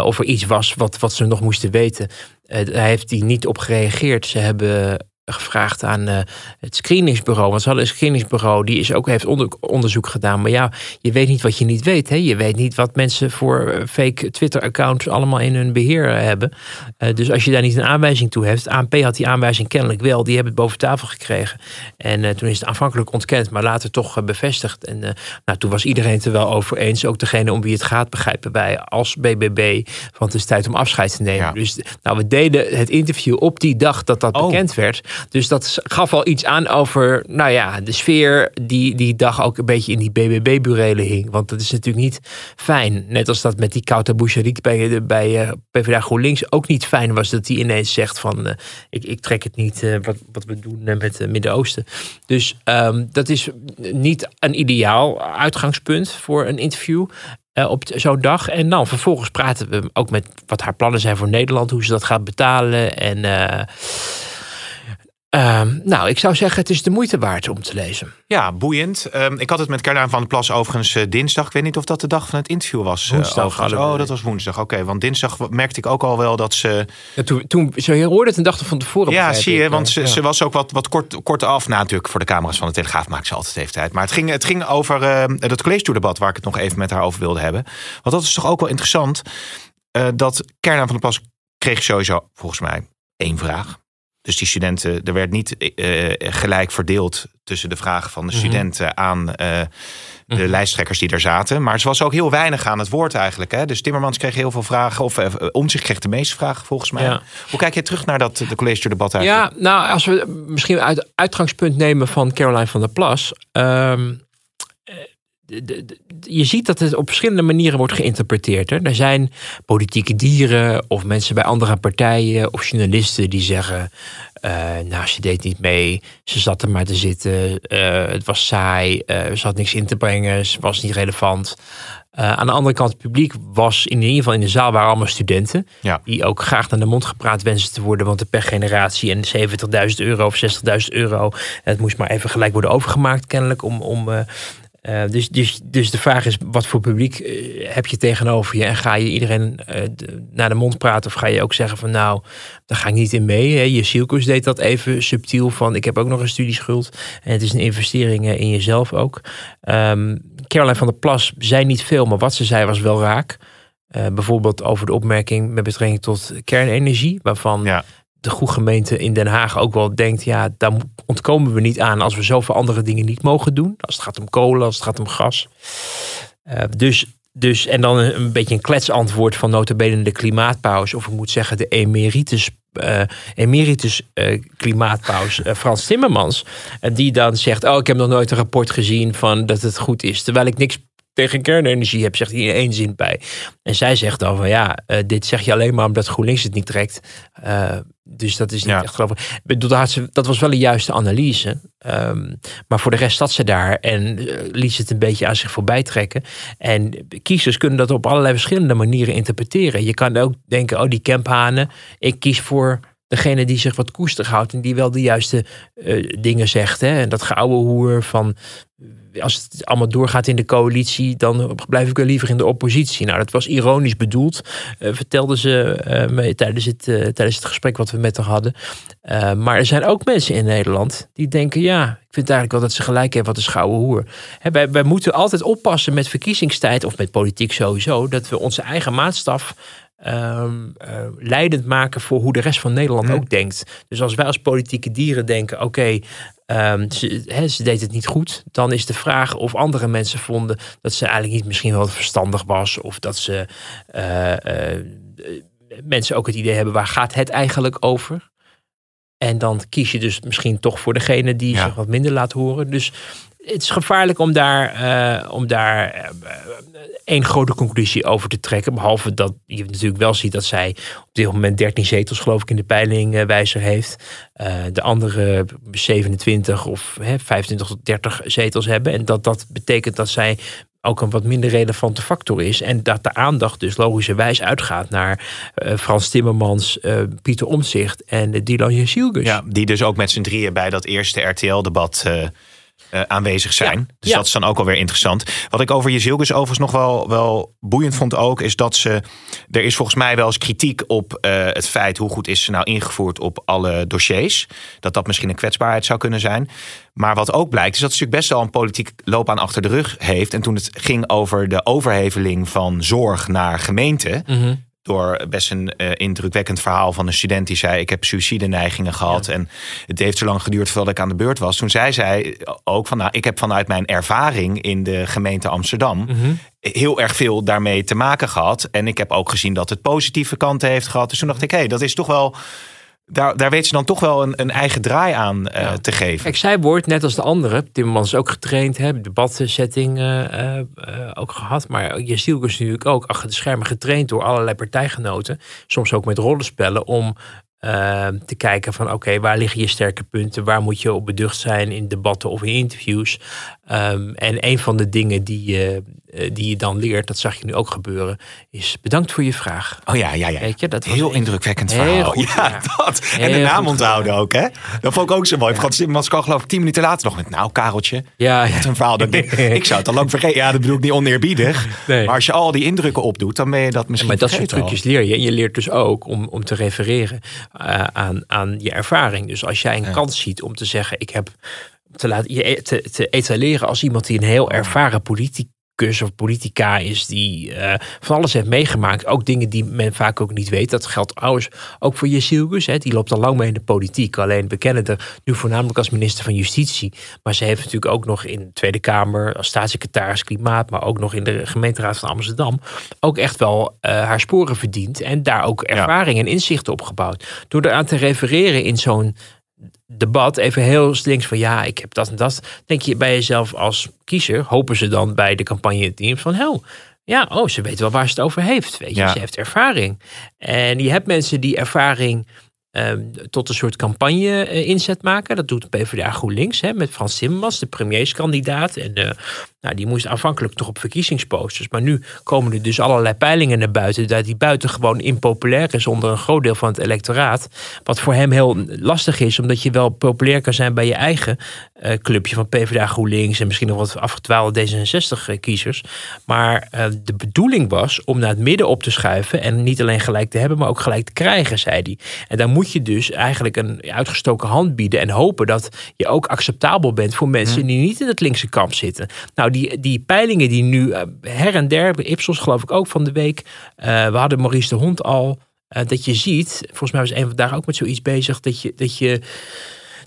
of er iets was wat, wat ze nog moesten weten. daar heeft hij niet op gereageerd. Ze hebben gevraagd aan uh, het screeningsbureau. Want ze hadden een screeningsbureau, die is ook, heeft onder, onderzoek gedaan. Maar ja, je weet niet wat je niet weet. Hè? Je weet niet wat mensen voor fake Twitter-accounts allemaal in hun beheer hebben. Uh, dus als je daar niet een aanwijzing toe hebt. ANP had die aanwijzing kennelijk wel. Die hebben het boven tafel gekregen. En uh, toen is het aanvankelijk ontkend, maar later toch bevestigd. En nou, toen was iedereen het er wel over eens. Ook degene om wie het gaat begrijpen wij als BBB. Want het is tijd om afscheid te nemen. Ja. Dus nou, we deden het interview op die dag dat dat Oh. bekend werd. Dus dat gaf al iets aan over, nou ja, de sfeer die die dag ook een beetje in die BBB-burelen hing. Want dat is natuurlijk niet fijn. Net als dat met die Kouta Boucharik bij, de- bij uh, PvdA GroenLinks ook niet fijn was. Dat hij ineens zegt van, eh, ik, ik trek het niet eh, wat, wat we doen eh, met het Midden-Oosten. Dus ehm, dat is niet een ideaal uitgangspunt voor een interview. eh, op zo'n dag. En dan vervolgens praten we ook met wat haar plannen zijn voor Nederland, hoe ze dat gaat betalen. En eh, Ehm, nou, ik zou zeggen, het is de moeite waard om te lezen. Ja, boeiend. Ehm, ik had het met Caroline van der Plas overigens eh, dinsdag. Ik weet niet of dat de dag van het interview was. eh, Woensdag Oh, dat was woensdag. Oké, want dinsdag merkte ik ook al wel dat ze... Ja, toen, toen ze hoorde het een dag van tevoren. Ja, zie ik. je, want ze, Ja. ze was ook wat, wat kort, kort af. Nou, natuurlijk voor de camera's van de Telegraaf maakt ze altijd even tijd. Maar het ging, het ging over uh, dat college debat waar ik het nog even met haar over wilde hebben. Want dat is toch ook wel interessant. Dat Caroline van der Plas kreeg sowieso volgens mij één vraag. Dus die studenten, er werd niet uh, gelijk verdeeld tussen de vragen van de studenten mm -hmm. aan uh, de mm -hmm. lijsttrekkers die er zaten. Maar ze was ook heel weinig aan het woord eigenlijk. Hè? Dus Timmermans kreeg heel veel vragen. Of om zich kreeg de meeste vragen volgens mij. Ja. Hoe kijk je terug naar dat de college debat eigenlijk? Ja, nou als we misschien uit uitgangspunt nemen van Caroline van der Plas. Um, de, de, de, je ziet dat het op verschillende manieren wordt geïnterpreteerd. Hè? Er zijn politieke dieren of mensen bij andere partijen of journalisten die zeggen: uh, Nou, ze deed niet mee, ze zat er maar te zitten, uh, het was saai, uh, ze had niks in te brengen, ze was niet relevant. Aan de andere kant, het publiek was in ieder geval in de zaal waren allemaal studenten. Ja. Die ook graag naar de mond gepraat wensen te worden. Want de pechgeneratie en 70.000 euro of 60.000 euro. Het moest maar even gelijk worden overgemaakt, kennelijk. Om, om, uh, dus, dus, dus de vraag is, wat voor publiek uh, heb je tegenover je? En ga je iedereen de, naar de mond praten? Of ga je ook zeggen van nou, daar ga ik niet in mee. Hè? Je Sielkus deed dat even subtiel van ik heb ook nog een studieschuld. En het is een investering in jezelf ook. Um, Caroline van der Plas zei niet veel, maar wat ze zei was wel raak. Bijvoorbeeld over de opmerking met betrekking tot kernenergie. Waarvan ja. De goede gemeente in Den Haag ook wel denkt... ja, daar ontkomen we niet aan als we zoveel andere dingen niet mogen doen. Als het gaat om kolen, als het gaat om gas. Uh, dus, dus, en dan een, beetje een kletsantwoord van notabene de klimaatpauze. Of ik moet zeggen de emeritus uh, emeritus uh, klimaatpaus Frans Timmermans. die dan zegt: Oh, ik heb nog nooit een rapport gezien van dat het goed is. Terwijl ik niks tegen kernenergie heb, zegt hij in één zin bij. En zij zegt dan van ja, dit zeg je alleen maar omdat GroenLinks het niet trekt. Dus dat is niet ja. echt gelooflijk. Dat was wel een juiste analyse. Um, maar voor de rest zat ze daar en liet ze het een beetje aan zich voorbij trekken. En kiezers kunnen dat op allerlei verschillende manieren interpreteren. Je kan ook denken, oh die Kemphanen, ik kies voor degene die zich wat koester houdt en die wel de juiste uh, dingen zegt. Hè? En dat gouden hoer van als het allemaal doorgaat in de coalitie, dan blijf ik wel liever in de oppositie. Nou, dat was ironisch bedoeld, uh, vertelde ze uh, tijdens, het, tijdens het gesprek wat we met haar hadden. maar er zijn ook mensen in Nederland die denken, ja, ik vind eigenlijk wel dat ze gelijk hebben wat de schouwe hoer. Hè, wij, wij moeten altijd oppassen met verkiezingstijd, of met politiek sowieso, dat we onze eigen maatstaf um, leidend maken voor hoe de rest van Nederland ook denkt. Dus als wij als politieke dieren denken: oké, ehm, ze, ze, deed het niet goed, dan is de vraag of andere mensen vonden dat ze eigenlijk niet misschien wel verstandig was, of dat ze uh, uh, mensen ook het idee hebben: waar gaat het eigenlijk over? En dan kies je dus misschien toch voor degene die zich wat minder laat horen. Dus het is gevaarlijk om daar, uh, om daar uh, één grote conclusie over te trekken. Behalve dat je natuurlijk wel ziet dat zij op dit moment 13 zetels, geloof ik, in de peilingwijzer heeft. Uh, de andere 27 of hè, 25 tot 30 zetels hebben. En dat dat betekent dat zij ook een wat minder relevante factor is. En dat de aandacht dus logischerwijs uitgaat naar Frans Timmermans, Pieter Omtzigt en Dylan Jezielgus. Ja, die dus ook met z'n drieën bij dat eerste RTL-debat uh, aanwezig zijn. Dus dat is dan ook alweer interessant. Wat ik over Jezilgus overigens nog wel, wel boeiend vond ook... is dat ze... Er is volgens mij wel eens kritiek op uh, het feit... hoe goed is ze nou ingevoerd op alle dossiers. Dat dat misschien een kwetsbaarheid zou kunnen zijn. Maar wat ook blijkt is dat ze natuurlijk best wel een politiek loopbaan achter de rug heeft. En toen het ging over de overheveling van zorg naar gemeente... Mm door best een uh, indrukwekkend verhaal van een student die zei: Ik heb suïcide-neigingen gehad. En het heeft zo lang geduurd voordat ik aan de beurt was. Toen zei zij ook van: Nou, ik heb vanuit mijn ervaring in de gemeente Amsterdam. Mhm. Heel erg veel daarmee te maken gehad. En ik heb ook gezien dat het positieve kanten heeft gehad. Dus toen dacht ik: hé, hey, dat is toch wel daar, daar weet ze dan toch wel een, een eigen draai aan uh, te geven. Kijk, zij wordt net als de anderen, Timmermans is ook getraind, hè, debatsetting uh, uh, ook gehad. Maar Jesiel is natuurlijk ook achter de schermen getraind door allerlei partijgenoten. Soms ook met rollenspellen om te kijken van oké, waar liggen je sterke punten? Waar moet je op beducht zijn in debatten of in interviews? Ehm, en een van de dingen die je, eh, die je dan leert, dat zag je nu ook gebeuren, is bedankt voor je vraag. Oh ja, ja, ja. Weet je, dat was heel indrukwekkend verhaal. Goed, ja, dat. en de naam onthouden ook, hè? Dat vond ik ook zo mooi. Ja. Frans kan geloof ik tien minuten later nog met, nou Kareltje, ja, ja. een verhaal. Dat ik, ik zou het al lang vergeten. Ja, dat bedoel ik niet oneerbiedig. Nee. Maar als je al die indrukken opdoet, dan ben je dat misschien Maar dat soort trucjes leer je. En je leert dus ook om, om te refereren. Uh, aan, aan je ervaring. Dus als jij een kans ziet om te zeggen, ik heb te laten je e-, te, te etaleren als iemand die een heel ervaren politicus of politica is die uh, van alles heeft meegemaakt. Ook dingen die men vaak ook niet weet. Dat geldt trouwens ook voor Jezilgus. Die loopt al lang mee in de politiek. Alleen we kennen er nu voornamelijk als minister van Justitie. Maar ze heeft natuurlijk ook nog in de Tweede Kamer als staatssecretaris Klimaat. Maar ook nog in de gemeenteraad van Amsterdam. Ook echt wel uh, haar sporen verdiend. En daar ook ervaring en inzichten op gebouwd. Door eraan te refereren in zo'n debat even heel slinks van ja, ik heb dat en dat. Denk je bij jezelf als kiezer, hopen ze dan bij de campagne team van hel. Ja, oh, ze weet wel waar ze het over heeft. Weet je, ze heeft ervaring. En je hebt mensen die ervaring Ehm, tot een soort campagne-inzet maken. Dat doet PvdA GroenLinks hè, met Frans Timmermans, de premierskandidaat. En uh, nou, die moest aanvankelijk toch op verkiezingsposters. Maar nu komen er dus allerlei peilingen naar buiten. Dat die buitengewoon impopulair is onder een groot deel van het electoraat. Wat voor hem heel lastig is, omdat je wel populair kan zijn bij je eigen uh, clubje van PvdA GroenLinks. En misschien nog wat afgetwaalde D66-kiezers. Maar de bedoeling was om naar het midden op te schuiven. En niet alleen gelijk te hebben, maar ook gelijk te krijgen, zei hij. En daar moet je dus eigenlijk een uitgestoken hand bieden en hopen dat je ook acceptabel bent voor mensen die niet in het linkse kamp zitten. Nou, die, die peilingen die nu uh, her en der, Ipsos geloof ik ook van de week, uh, we hadden Maurice de Hond al, uh, dat je ziet, volgens mij was een daar ook met zoiets bezig, dat je, dat je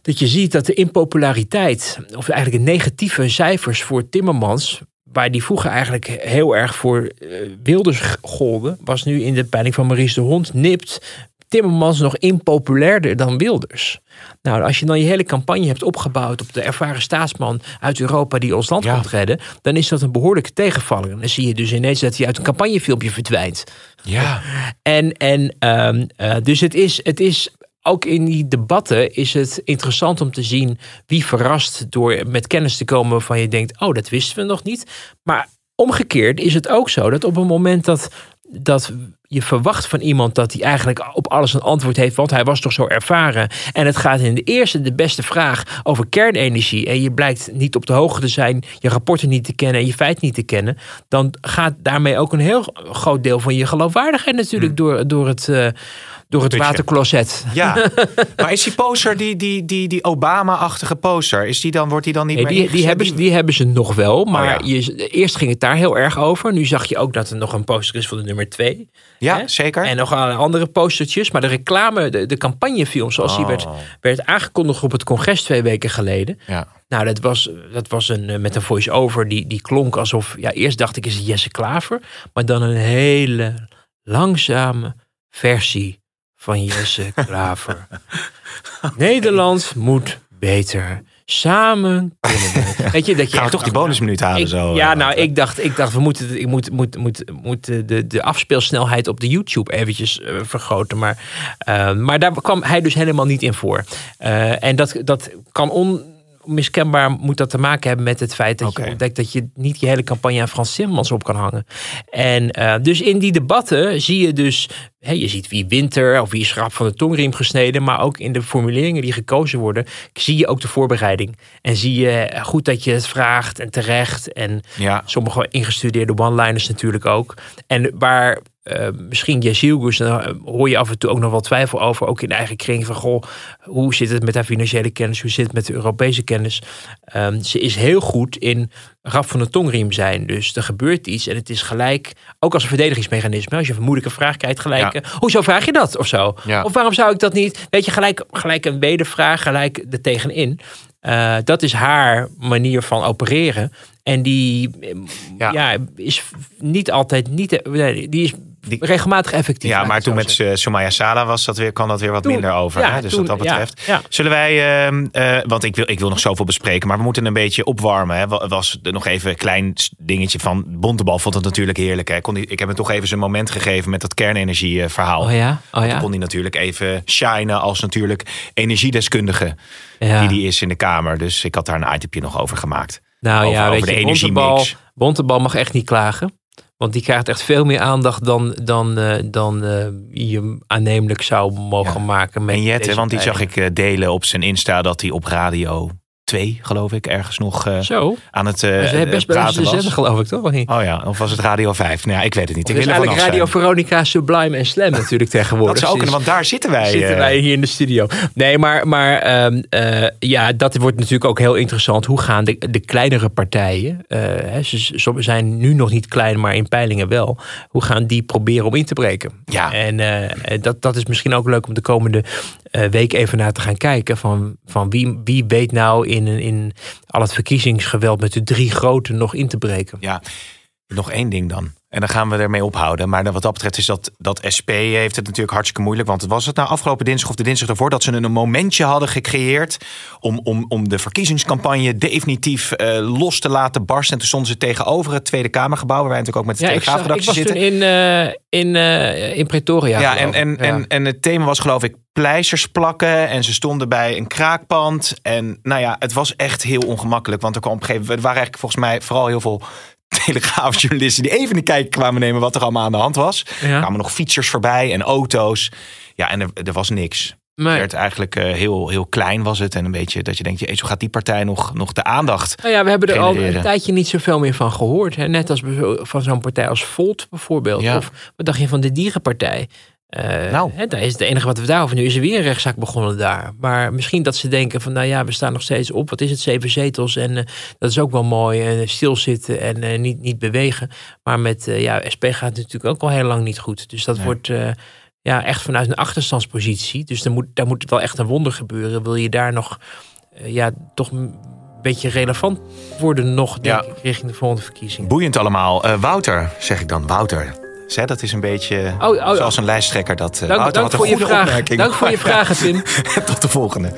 dat je ziet dat de impopulariteit, of eigenlijk de negatieve cijfers voor Timmermans, waar die vroeger eigenlijk heel erg voor Wilders golden, was nu in de peiling van Maurice de Hond nipt Timmermans nog impopulairder dan Wilders. Nou, als je dan je hele campagne hebt opgebouwd op de ervaren staatsman uit Europa die ons land ja. komt redden, dan is dat een behoorlijke tegenvaller. Dan zie je dus ineens dat hij uit een campagnefilmpje verdwijnt. Ja. En, en um, uh, dus het is, het is ook in die debatten is het interessant om te zien wie verrast door met kennis te komen van je denkt, oh, dat wisten we nog niet. Maar omgekeerd is het ook zo dat op een moment dat dat je verwacht van iemand dat hij eigenlijk op alles een antwoord heeft, want hij was toch zo ervaren. En het gaat in de eerste, de beste vraag over kernenergie. En je blijkt niet op de hoogte te zijn, je rapporten niet te kennen en je feit niet te kennen. Dan gaat daarmee ook een heel groot deel van je geloofwaardigheid natuurlijk door, door het. Uh, door het watercloset. Ja, maar is die poster, die, die, die, die Obama-achtige poster, is die dan, wordt die dan niet nee, meer die, die, hebben, ze, die hebben ze nog wel, maar Oh, ja. je, eerst ging het daar heel erg over. Nu zag je ook dat er nog een poster is van de nummer twee. Ja, Hè? zeker. En nog andere postertjes. Maar de reclame, de, de campagnefilm zoals die Oh. werd, werd aangekondigd op het congres twee weken geleden. ja. Nou, dat was, dat was een, eh, met een voice-over die, die klonk alsof... Ja, eerst dacht ik is het Jesse Klaver. Maar dan een hele langzame versie van Jesse Klaver. Nederland moet beter. Samen kunnen we. Weet je, dat je Gaan we toch die bonusminuut halen ik- zo? Ja, eh, nou, ik dacht, ik dacht we moeten, ik moet, moet, moet, moet de- de, afspeelsnelheid op de YouTube eventjes eh, vergroten. Maar, eh, maar daar kwam hij dus helemaal niet in voor. En dat, dat kan onmiskenbaar moet dat te maken hebben met het feit dat je ontdekt dat je niet je hele campagne aan Frans Timmermans op kan hangen. En eh, dus in die debatten zie je dus, hè, je ziet wie wint er of wie is schrap van de tongriem gesneden, maar ook in de formuleringen die gekozen worden, zie je ook de voorbereiding. En zie je goed dat je het vraagt en terecht en Ja, sommige ingestudeerde one-liners natuurlijk ook. En waar eh, misschien Jezilgus, dan hoor je af en toe ook nog wel twijfel over, ook in de eigen kring van goh, hoe zit het met haar financiële kennis, hoe zit het met de Europese kennis. Ehm, ze is heel goed in rap van de tongriem zijn. Dus er gebeurt iets en het is gelijk, ook als een verdedigingsmechanisme. Als je een moeilijke vraag krijgt, gelijk, Ja. eh, hoezo vraag je dat of zo? Ja. Of waarom zou ik dat niet? Weet je, gelijk, gelijk een wedervraag, gelijk er tegenin. Eh, dat is haar manier van opereren. En die eh, Ja. ja. is niet altijd niet. nee, die is Die- regelmatig effectief. ja maar toen met uh, Somaya Sala was dat weer, kan dat weer wat Toen- minder over. ja, hè? Dus toen- wat dat betreft. ja. Zullen wij, ehm, eh, want ik wil, ik wil nog zoveel bespreken, maar we moeten een beetje opwarmen. Hè? Wa- Was er nog even een klein dingetje van Bontebal vond het natuurlijk heerlijk. Hè? Kon die, ik heb hem toch even zijn moment gegeven met dat kernenergieverhaal. Oh ja, oh ja. kon hij natuurlijk even shinen als natuurlijk energiedeskundige die die is in de Kamer. Dus ik had daar een itemje nog over gemaakt. Nou over- ja, over weet de je, energiemix. Bontebal, Bontebal mag echt niet klagen. Want die krijgt echt veel meer aandacht dan, dan, eh, dan eh, je aannemelijk zou mogen Ja. maken. Met En deze want die zag ik eh, delen op zijn Insta dat hij op Radio 2, geloof ik, ergens nog eh, Zo, aan het ze heeft best praten was. zender geloof ik toch? Of niet? Oh ja, of was het Radio 5? Nou ja, ik weet het niet. Het Ik is wil eigenlijk Radio zijn. Veronica, Sublime en Slam natuurlijk tegenwoordig. Dat zou ook Dus- kunnen, want daar zitten wij. zitten eh, wij hier in de studio. Nee, maar, maar ehm, eh, ja, dat wordt natuurlijk ook heel interessant. Hoe gaan de, de kleinere partijen, hè, ze, zijn nu nog niet klein, maar in peilingen wel. Hoe gaan die proberen om in te breken? Ja. En dat, dat is misschien ook leuk om de komende week even naar te gaan kijken. Van, van wie, wie weet nou in, in al het verkiezingsgeweld met de drie groten nog in te breken. Ja, nog één ding dan. En dan gaan we ermee ophouden. Maar wat dat betreft is dat, dat SP heeft het natuurlijk hartstikke moeilijk. Want was het nou afgelopen dinsdag of de dinsdag ervoor... dat ze een momentje hadden gecreëerd... om, om, om de verkiezingscampagne definitief eh, los te laten barsten. En toen stonden ze tegenover het Tweede Kamergebouw... waar wij natuurlijk ook met de Ja, zitten. in, eh, in, eh, in Pretoria. Ja, en, en, Ja. en, en het thema was geloof ik pleisters plakken. En ze stonden bij een kraakpand. En nou ja, het was echt heel ongemakkelijk. Want er, kwam op een gegeven moment, er waren eigenlijk volgens mij vooral heel veel telegraafjournalisten... die even een kijkje kwamen nemen wat er allemaal aan de hand was. Er kwamen nog fietsers voorbij en auto's. Ja, en er, er was niks. Nee. Het werd eigenlijk eh, heel, heel klein was het. En een beetje dat je denkt, jezus, hoe gaat die partij nog, nog de aandacht? Nou ja, we hebben er al een tijdje niet zoveel meer van gehoord. Hè? Net als van zo'n partij als Volt bijvoorbeeld. Ja. Of wat dacht je van de Dierenpartij? Eh, Nou. hè, daar is het enige wat we daarover nu is er weer een rechtszaak begonnen daar. Maar misschien dat ze denken van nou ja, we staan nog steeds op. Wat is het, zeven zetels en eh, dat is ook wel mooi. En stilzitten en eh, niet, niet bewegen. Maar met eh, ja, SP gaat het natuurlijk ook al heel lang niet goed. Dus dat Nee. wordt eh, ja, echt vanuit een achterstandspositie. Dus er moet, daar moet wel echt een wonder gebeuren. Wil je daar nog eh, ja, toch een beetje relevant worden nog, denk Ja. ik, richting de volgende verkiezingen. Boeiend allemaal. Eh, Wouter, zeg ik dan. Wouter. Zé, dat is een beetje Oh, oh, zoals een lijsttrekker. Dat, eh, Dank, dank voor je vraag. opmerking. Dank voor je vragen, Tim. Tot de volgende.